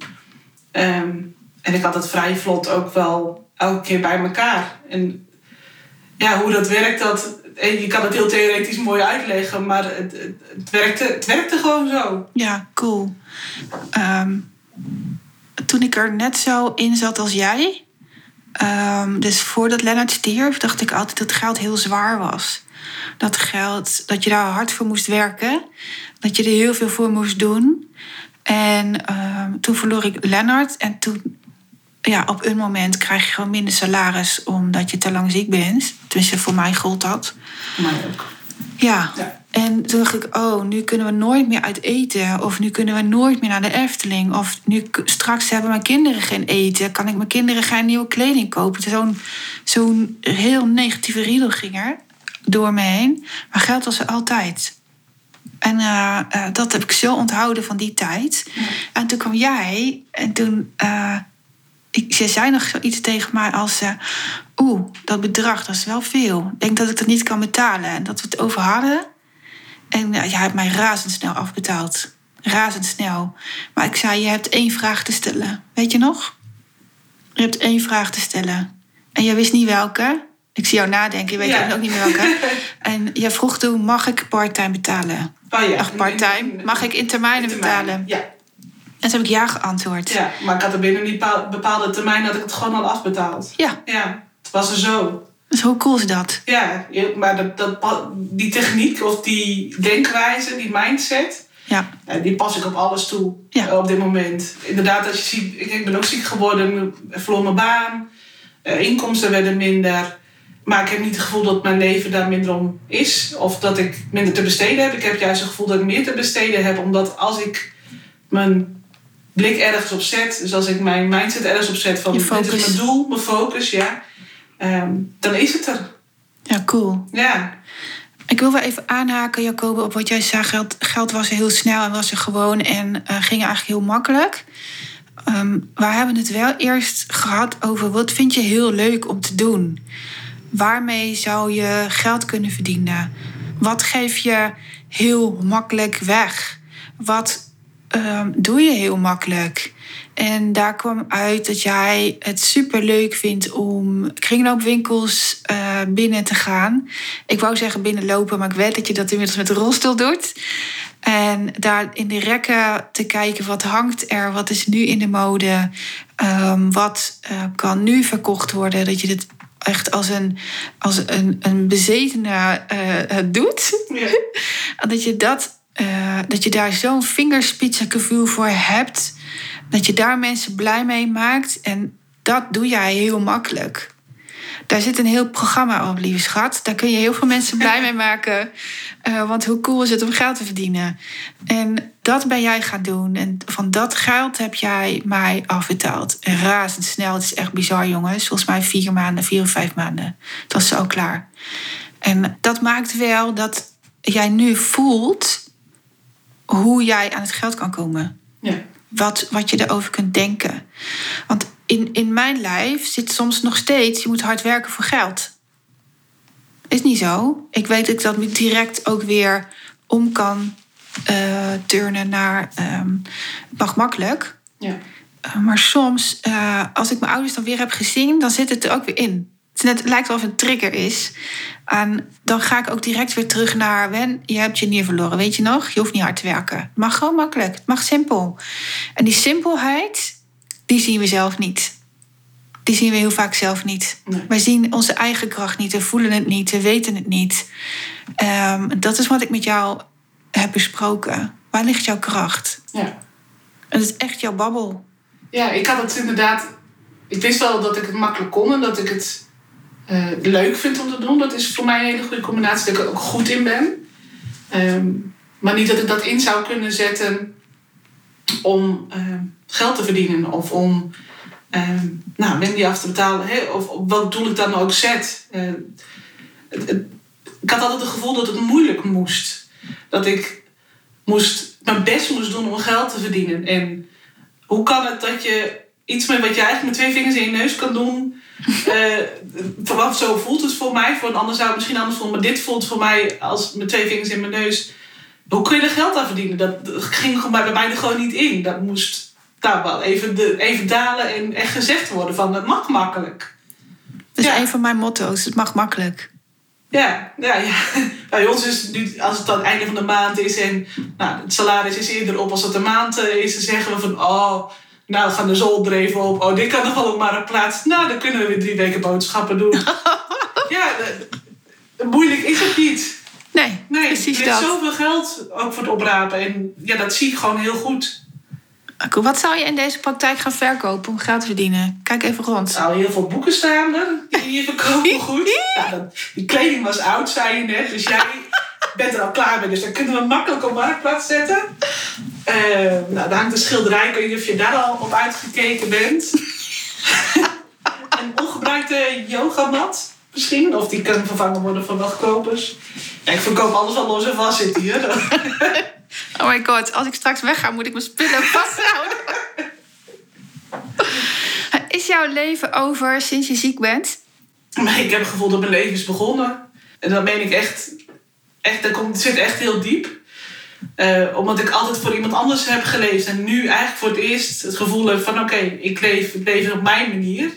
Um, en ik had het vrij vlot ook wel elke keer bij elkaar. En ja, hoe dat werkt, dat, je kan het heel theoretisch mooi uitleggen, maar het, het, werkte, het werkte gewoon zo. Ja, cool. Um, toen ik er net zo in zat als jij, um, dus voordat Lennart stierf, dacht ik altijd dat geld heel zwaar was. Dat geld, dat je daar hard voor moest werken, dat je er heel veel voor moest doen. En um, toen verloor ik Lennart en toen ja, op een moment krijg je gewoon minder salaris omdat je te lang ziek bent. Tenminste, voor mij gold dat. Mij ook. Ja. ja. En toen dacht ik, oh, nu kunnen we nooit meer uit eten. Of nu kunnen we nooit meer naar de Efteling. Of nu straks hebben mijn kinderen geen eten. Kan ik mijn kinderen geen nieuwe kleding kopen? Zo'n zo'n heel negatieve riedel ging er door me heen. Maar geld was er altijd. En uh, uh, dat heb ik zo onthouden van die tijd. Ja. En toen kwam jij. En toen... Uh, ik, ze zei nog zoiets tegen mij als... Oeh, dat bedrag, dat is wel veel. Ik denk dat ik dat niet kan betalen. En dat we het over hadden. En uh, jij hebt mij razendsnel afbetaald. Razendsnel. Maar ik zei, je hebt één vraag te stellen. Weet je nog? Je hebt één vraag te stellen. En je wist niet welke. Ik zie jou nadenken, je weet ja. ook niet meer welke. en je vroeg toen, mag ik parttime betalen? Oh ja. Ach, parttime. Mag ik in termijnen in betalen? Ja. En toen heb ik ja geantwoord. Ja, maar ik had er binnen die bepaalde termijn dat ik het gewoon al afbetaald. Ja. Ja, het was er zo. Dus hoe cool is dat? Ja, maar dat, dat, die techniek of die denkwijze, die mindset, Ja. En die pas ik op alles toe Ja. eh, op dit moment. Inderdaad, als je ziet, ik, ik ben ook ziek geworden, verloor mijn baan, eh, inkomsten werden minder. Maar ik heb niet het gevoel dat mijn leven daar minder om is. Of dat ik minder te besteden heb. Ik heb juist het gevoel dat ik meer te besteden heb. Omdat als ik mijn blik ergens op zet. Dus als ik mijn mindset ergens op zet van dit is mijn doel, mijn focus, ja. Ehm, dan is het er. Ja, cool. Ja, Ik wil wel even aanhaken, Jacobe, op wat jij zei. Geld, geld was er heel snel en was er gewoon en eh, ging eigenlijk heel makkelijk. Ehm we hebben het wel eerst gehad over wat vind je heel leuk om te doen. Waarmee zou je geld kunnen verdienen? Wat geef je heel makkelijk weg? Wat ehm, doe je heel makkelijk? En daar kwam uit dat jij het super leuk vindt om kringloopwinkels eh, binnen te gaan. Ik wou zeggen binnenlopen, maar ik weet dat je dat inmiddels met de rolstoel doet. En daar in de rekken te kijken wat hangt er, wat is nu in de mode, ehm, wat eh, kan nu verkocht worden. Dat je dit echt als een, als een, een bezetene eh, doet. ja. Dat je, dat, dat je daar zo'n vingerspitsengevoel voor hebt. Dat je daar mensen blij mee maakt. En dat doe jij heel makkelijk. Daar zit een heel programma op, lieve schat. Daar kun je heel veel mensen blij mee maken. Eh, want hoe cool is het om geld te verdienen? En dat ben jij gaan doen. En van dat geld heb jij mij afbetaald. Razendsnel. Het is echt bizar, jongens. Volgens mij vier maanden, vier of vijf maanden. Het was zo klaar. En dat maakt wel dat jij nu voelt hoe jij aan het geld kan komen. ja. Wat, wat je erover kunt denken. Want in, in mijn lijf zit soms nog steeds, je moet hard werken voor geld. Is niet zo. Ik weet dat ik dat direct ook weer om kan eh, turnen naar ehm, het mag makkelijk. ja. Uh, maar soms, uh, als ik mijn ouders dan weer heb gezien, dan zit het er ook weer in. Het, is net, het lijkt wel of het een trigger is. En dan ga ik ook direct weer terug naar... Wen, je hebt je nier verloren, weet je nog? Je hoeft niet hard te werken. Het mag gewoon makkelijk, het mag simpel. En die simpelheid, die zien we zelf niet. Die zien we heel vaak zelf niet. Nee. Wij zien onze eigen kracht niet, we voelen het niet, we weten het niet. Um, dat is wat ik met jou heb besproken. Waar ligt jouw kracht? ja. En het is echt jouw babbel. Ja, ik had het inderdaad. Ik wist wel dat ik het makkelijk kon en dat ik het leuk vind om te doen. Dat is voor mij een hele goede combinatie, dat ik er ook goed in ben. Um, maar niet dat ik dat in zou kunnen zetten om uh, geld te verdienen of om um, nou, Wendy af te betalen. Of welk doel ik dan ook zet. Uh, het, het, ik had altijd het gevoel dat het moeilijk moest. Dat ik moest, mijn best moest doen om geld te verdienen. En hoe kan het dat je iets met wat je eigenlijk met twee vingers in je neus kan doen. Uh, zo voelt het voor mij. Voor een ander zou het misschien anders voelen. Maar dit voelt voor mij als met twee vingers in mijn neus. Hoe kun je er geld aan verdienen? Dat, dat ging bij mij er gewoon niet in. Dat moest nou, wel even, de, even dalen en echt gezegd worden van het mag makkelijk. Dat is ja. een van mijn motto's. Het mag makkelijk. Ja, ja, ja. Bij ons is het nu, als het aan het einde van de maand is en nou, het salaris is eerder op als het de maand is, dan zeggen we van oh, nou gaan de zolder even op. Oh, dit kan nog wel op maar een plaats. Nou, dan kunnen we weer drie weken boodschappen doen. ja, moeilijk is het niet. Nee, nee precies is dat. zoveel geld ook voor het oprapen. En ja, dat zie ik gewoon heel goed. Wat zou je in deze praktijk gaan verkopen om geld te verdienen? Kijk even rond. Er nou, heel veel boeken staan er. Die hier verkopen goed. Ja, dat, die kleding was oud, zei je net. Dus jij bent er al klaar mee. Dus dan kunnen we makkelijk op marktplaats zetten. Uh, nou, daar hangt een schilderij. Ik weet niet of je daar al op uitgekeken bent. een ongebruikte yogamat misschien. Of die kan vervangen worden van wat kopers. Ja, ik verkoop alles wat los en vast zit hier. Oh my god, als ik straks wegga, moet ik mijn spullen vasthouden. is jouw leven over sinds je ziek bent? Nee, ik heb het gevoel dat mijn leven is begonnen. En dat meen ik echt. Echt dat komt, het zit echt heel diep. Uh, omdat ik altijd voor iemand anders heb geleefd. En nu eigenlijk voor het eerst het gevoel heb van... oké, okay, ik, leef, ik leef op mijn manier.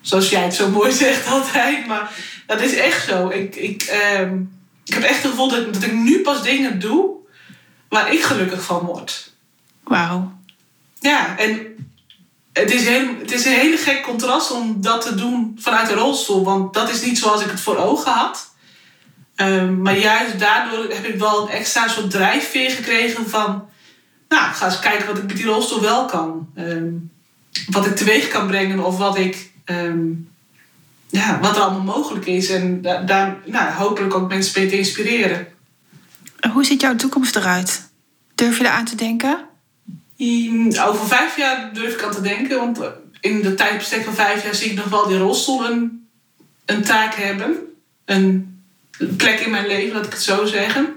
Zoals jij het zo mooi zegt altijd. Maar dat is echt zo. Ik, ik, uh, ik heb echt het gevoel dat, dat ik nu pas dingen doe... waar ik gelukkig van word. Wauw. Ja, en het is, heel, het is een hele gek contrast om dat te doen vanuit de rolstoel. Want dat is niet zoals ik het voor ogen had. Ehm, maar juist daardoor heb ik wel een extra soort drijfveer gekregen van... Nou, ik ga eens kijken wat ik met die rolstoel wel kan. Ehm, wat ik teweeg kan brengen of wat ik... ehm, ja, wat er allemaal mogelijk is. En da- daar nou, hopelijk ook mensen mee te inspireren. En Hoe ziet jouw toekomst eruit? Durf je eraan te denken? Over vijf jaar durf ik aan te denken. Want in de tijdbestek van vijf jaar zie ik nog wel die rolstoel een, een taak hebben. Een plek in mijn leven, laat ik het zo zeggen.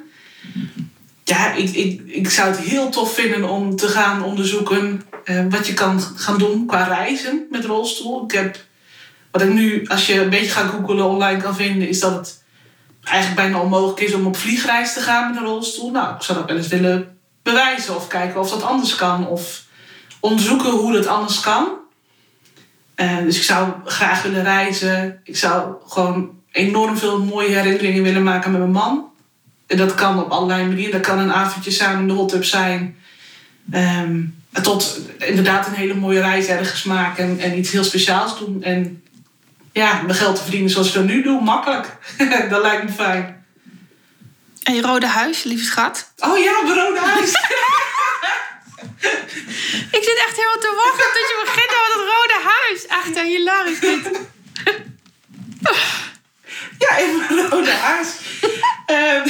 Ja, ik, ik, ik zou het heel tof vinden om te gaan onderzoeken eh, wat je kan gaan doen qua reizen met rolstoel. Ik heb, wat ik nu, als je een beetje gaat googlen online kan vinden, is dat het eigenlijk bijna onmogelijk is om op vliegreis te gaan met een rolstoel. Nou, ik zou dat wel eens willen bewijzen of kijken of dat anders kan. Of onderzoeken hoe dat anders kan. Eh, dus ik zou graag willen reizen. Ik zou gewoon enorm veel mooie herinneringen willen maken met mijn man. En dat kan op allerlei manieren. Dat kan een avondje samen in de hot tub zijn. Ehm, tot inderdaad een hele mooie reis ergens maken en, en iets heel speciaals doen. En ja, mijn geld te verdienen zoals ik dat nu doe, makkelijk. dat lijkt me fijn. En je rode huis, lieve schat? Oh ja, mijn rode huis. Ik zit echt helemaal te wachten tot je begint over dat rode huis. Echt hilarisch dit. Ja, in mijn rode huis. Ehm,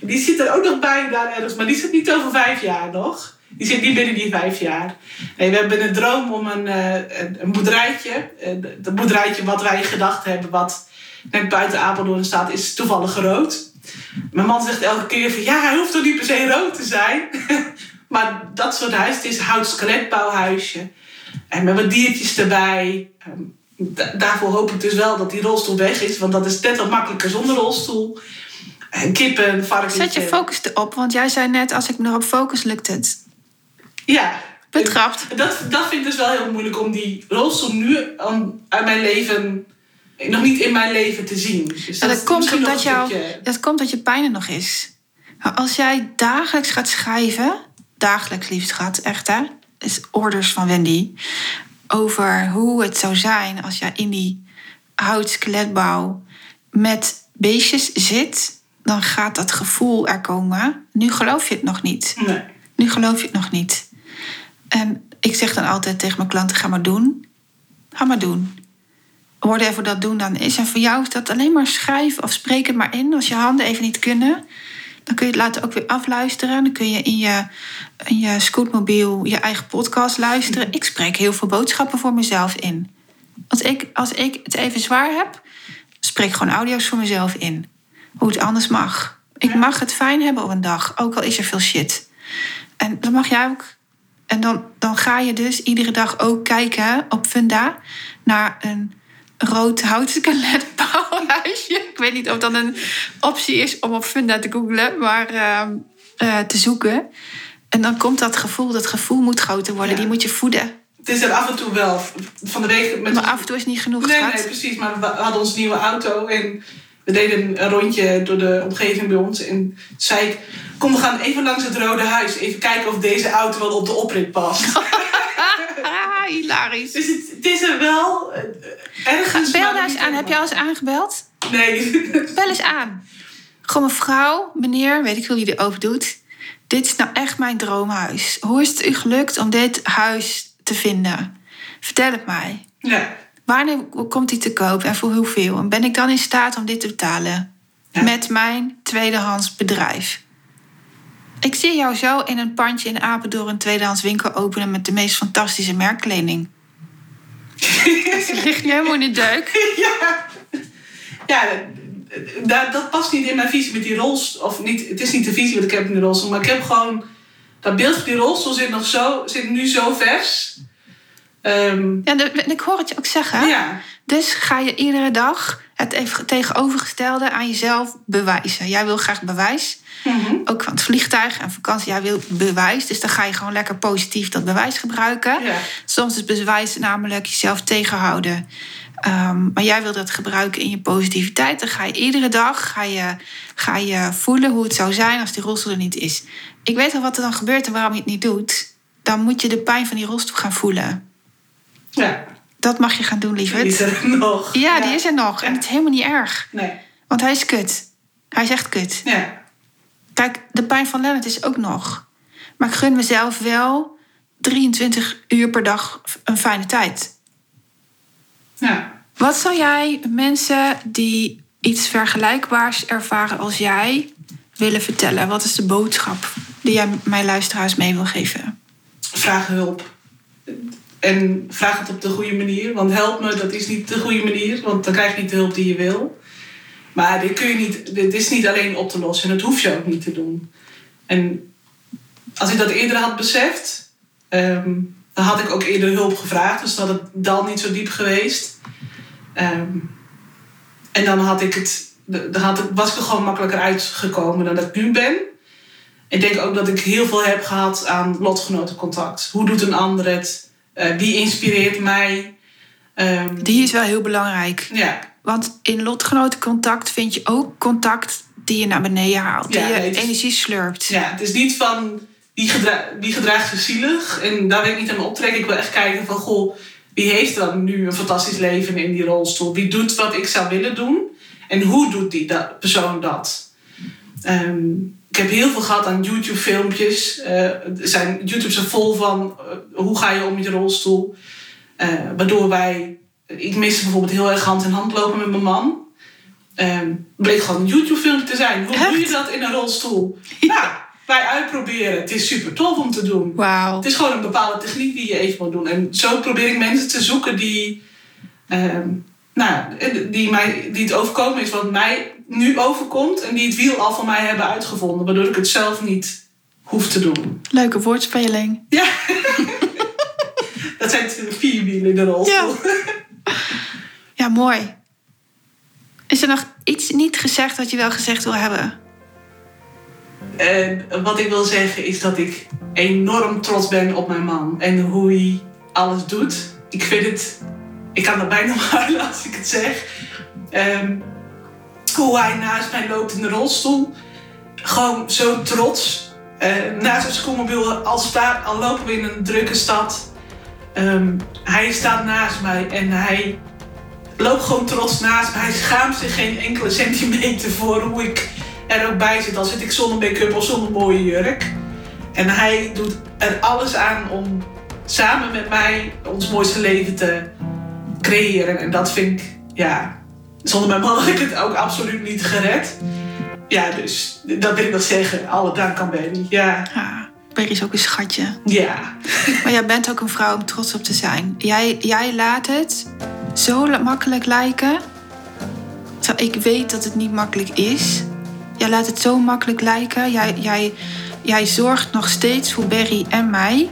die zit er ook nog bij daar ergens, maar die zit niet over vijf jaar nog. Die zit niet binnen die vijf jaar. Nee, we hebben een droom om een, eh, een, boerderijtje. Het boerderijtje wat wij gedacht hebben, wat net buiten Apeldoorn staat, is toevallig rood. Mijn man zegt elke keer van ja, hij hoeft toch niet per se rood te zijn. maar dat soort huis, het is een hout. En met wat diertjes erbij. Da- daarvoor hoop ik dus wel dat die rolstoel weg is, want dat is net wat makkelijker zonder rolstoel. En kippen, varkens. Zet je focus erop, want jij zei net, als ik me erop focus, lukt het. Ja. Betrapt. Dat, dat vind ik dus wel heel moeilijk om die rolstoel nu aan- uit mijn leven, nog niet in mijn leven te zien. Dus dat komt nog omdat, jou, stukje- dat komt dat je pijn er nog is. Maar als jij dagelijks gaat schrijven, dagelijks liefst gaat, echt hè, is orders van Wendy, over hoe het zou zijn als jij in die hout-skeletbouw met beestjes zit, dan gaat dat gevoel er komen. Nu geloof je het nog niet. Nee. Nu geloof je het nog niet. En ik zeg dan altijd tegen mijn klanten: ga maar doen. Ga maar doen. Whatever dat doen dan is. En voor jou is dat alleen maar schrijven of spreek het maar in. Als je handen even niet kunnen, dan kun je het later ook weer afluisteren. Dan kun je in je, in je scootmobiel je eigen podcast luisteren. Ik spreek heel veel boodschappen voor mezelf in. Als ik, als ik het even zwaar heb, spreek gewoon audio's voor mezelf in. Hoe het anders mag. Ik mag het fijn hebben op een dag, ook al is er veel shit. En dat mag jij ook. En dan, dan ga je dus iedere dag ook kijken op Funda naar een rood houtskeletbouwhuisje. Ik weet niet of dat een optie is om op Funda te googlen, maar ehm, eh, te zoeken. En dan komt dat gevoel, dat gevoel moet groter worden, Ja. die moet je voeden. Het is er af en toe wel. Van de week met Maar af en toe is niet genoeg, Nee, nee, precies. Maar we hadden onze nieuwe auto en we deden een rondje door de omgeving bij ons. En zei ik, kom we gaan even langs het Rode Huis. Even kijken of deze auto wel op de oprit past. Hilarisch. dus het, het is er wel eh, ergens. Bel daar eens aan. Heb je al eens aangebeld? Nee. Bel eens aan. Gewoon mevrouw, meneer, weet ik hoe die erover doet. Dit is nou echt mijn droomhuis. Hoe is het u gelukt om dit huis te vinden? Vertel het mij. ja. Wanneer komt die te koop en voor hoeveel? En ben ik dan in staat om dit te betalen? Ja. Met mijn tweedehands bedrijf. Ik zie jou zo in een pandje in Apeldoorn een tweedehands winkel openen met de meest fantastische merkkleding. Ze ligt nu helemaal in de deuk. ja. Ja, dat, dat past niet in mijn visie met die rolstoel. Of niet, het is niet de visie wat ik heb in de rolstoel. Maar ik heb gewoon... Dat beeld van die rolstoel zit, nog zo, zit nu zo vers. Ehm, Ja, ik hoor het je ook zeggen. ja. Dus ga je iedere dag het tegenovergestelde aan jezelf bewijzen. Jij wil graag bewijs. Mhm. Ook van het vliegtuig en vakantie. Jij wil bewijs. Dus dan ga je gewoon lekker positief dat bewijs gebruiken. Ja. Soms is bewijs namelijk jezelf tegenhouden. Ehm, maar jij wil dat gebruiken in je positiviteit. Dan ga je iedere dag ga je, ga je voelen hoe het zou zijn als die rolstoel er niet is. Ik weet al wat er dan gebeurt en waarom je het niet doet. Dan moet je de pijn van die rolstoel gaan voelen. ja. Dat mag je gaan doen, Die lieverd. is er nog. Ja, die is er nog. En het is helemaal niet erg. Nee. Want hij is kut. Hij is echt kut. Ja. Kijk, de pijn van Lennart is ook nog. Maar ik gun mezelf wel 23 uur per dag een fijne tijd. Ja. Wat zou jij mensen die iets vergelijkbaars ervaren als jij willen vertellen? Wat is de boodschap die jij mijn luisteraars mee wil geven? Vraag hulp. En vraag het op de goede manier. Want help me, dat is niet de goede manier. Want dan krijg je niet de hulp die je wil. Maar dit, kun je niet, dit is niet alleen op te lossen. En dat hoef je ook niet te doen. En als ik dat eerder had beseft... ehm, dan had ik ook eerder hulp gevraagd. Dus dan had het dal niet zo diep geweest. Ehm, en dan had ik het, dan had was ik er gewoon makkelijker uitgekomen dan dat ik nu ben. Ik denk ook dat ik heel veel heb gehad aan lotgenotencontact. Hoe doet een ander het? Eh, wie inspireert mij? Ehm, Die is wel heel belangrijk. ja, Want in lotgenotencontact vind je ook contact die je naar beneden haalt. Ja, die je nee, energie slurpt. ja, het is niet van gedra wie gedraagt zich zielig. En daar wil ik niet aan me optrekken. Ik wil echt kijken van, goh, wie heeft dan nu een fantastisch leven in die rolstoel? Wie doet wat ik zou willen doen? En hoe doet die dat, persoon dat? Ehm, ik heb heel veel gehad aan YouTube-filmpjes. Er zijn YouTubes er vol van eh, hoe ga je om met je rolstoel. Eh, waardoor wij... Ik miste bijvoorbeeld heel erg hand in hand lopen met mijn man. Bleek gewoon een YouTube-filmpje te zijn. Hoe doe je dat in een rolstoel? Ja, wij uitproberen. Het is super tof om te doen. Het is gewoon een bepaalde techniek die je even moet doen. En zo probeer ik mensen te zoeken die, nou, die, mij, die het overkomen is wat mij nu overkomt. En die het wiel al van mij hebben uitgevonden. Waardoor ik het zelf niet hoef te doen. Leuke woordspeling. Ja. dat zijn vier wielen in de rolstoel. Ja, mooi. Is er nog iets niet gezegd wat je wel gezegd wil hebben? En wat ik wil zeggen is dat ik enorm trots ben op mijn man. En hoe hij alles doet. Ik vind het... Ik kan er bijna huilen als ik het zeg. Ehm, hij naast mij loopt in de rolstoel. Gewoon zo trots. Eh, naast zijn schoenmobiel, al, sta, al lopen we in een drukke stad. Ehm, hij staat naast mij en hij loopt gewoon trots naast me. Hij schaamt zich geen enkele centimeter voor hoe ik er ook bij zit. Al zit ik zonder make-up of zonder mooie jurk. En hij doet er alles aan om samen met mij ons mooiste leven te creëren. En dat vind ik, ja, zonder mijn man had ik het ook absoluut niet gered. Ja, dus dat wil ik nog zeggen. Alle dank aan Benny. Ja, Ja, Berry is ook een schatje. ja. Maar jij bent ook een vrouw om trots op te zijn. Jij, jij laat het zo makkelijk lijken. Terwijl ik weet dat het niet makkelijk is. Jij laat het zo makkelijk lijken. Jij, jij, jij zorgt nog steeds voor Berry en mij.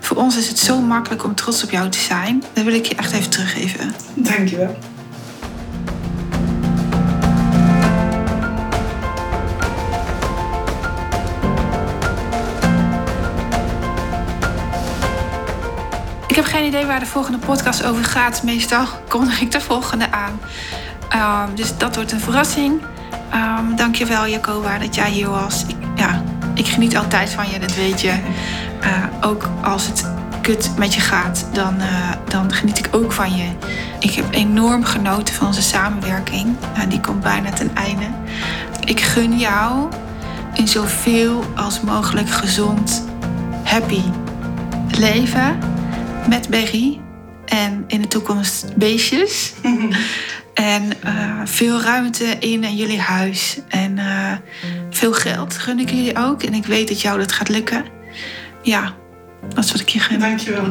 Voor ons is het zo makkelijk om trots op jou te zijn. Dat wil ik je echt even teruggeven. Dankjewel. Geen idee waar de volgende podcast over gaat. Meestal kondig ik de volgende aan. Ehm, dus dat wordt een verrassing. Dank dankjewel Jacoba dat jij hier was. Ik, ja, ik geniet altijd van je, dat weet je. Eh, ook als het kut met je gaat, dan, eh, dan geniet ik ook van je. Ik heb enorm genoten van onze samenwerking. Nou, die komt bijna ten einde. Ik gun jou een zoveel als mogelijk gezond, happy leven met Berry. En in de toekomst beestjes. en eh, veel ruimte in en jullie huis. En eh, veel geld gun ik jullie ook. En ik weet dat jou dat gaat lukken. Ja, dat is wat ik je gun. Dankjewel.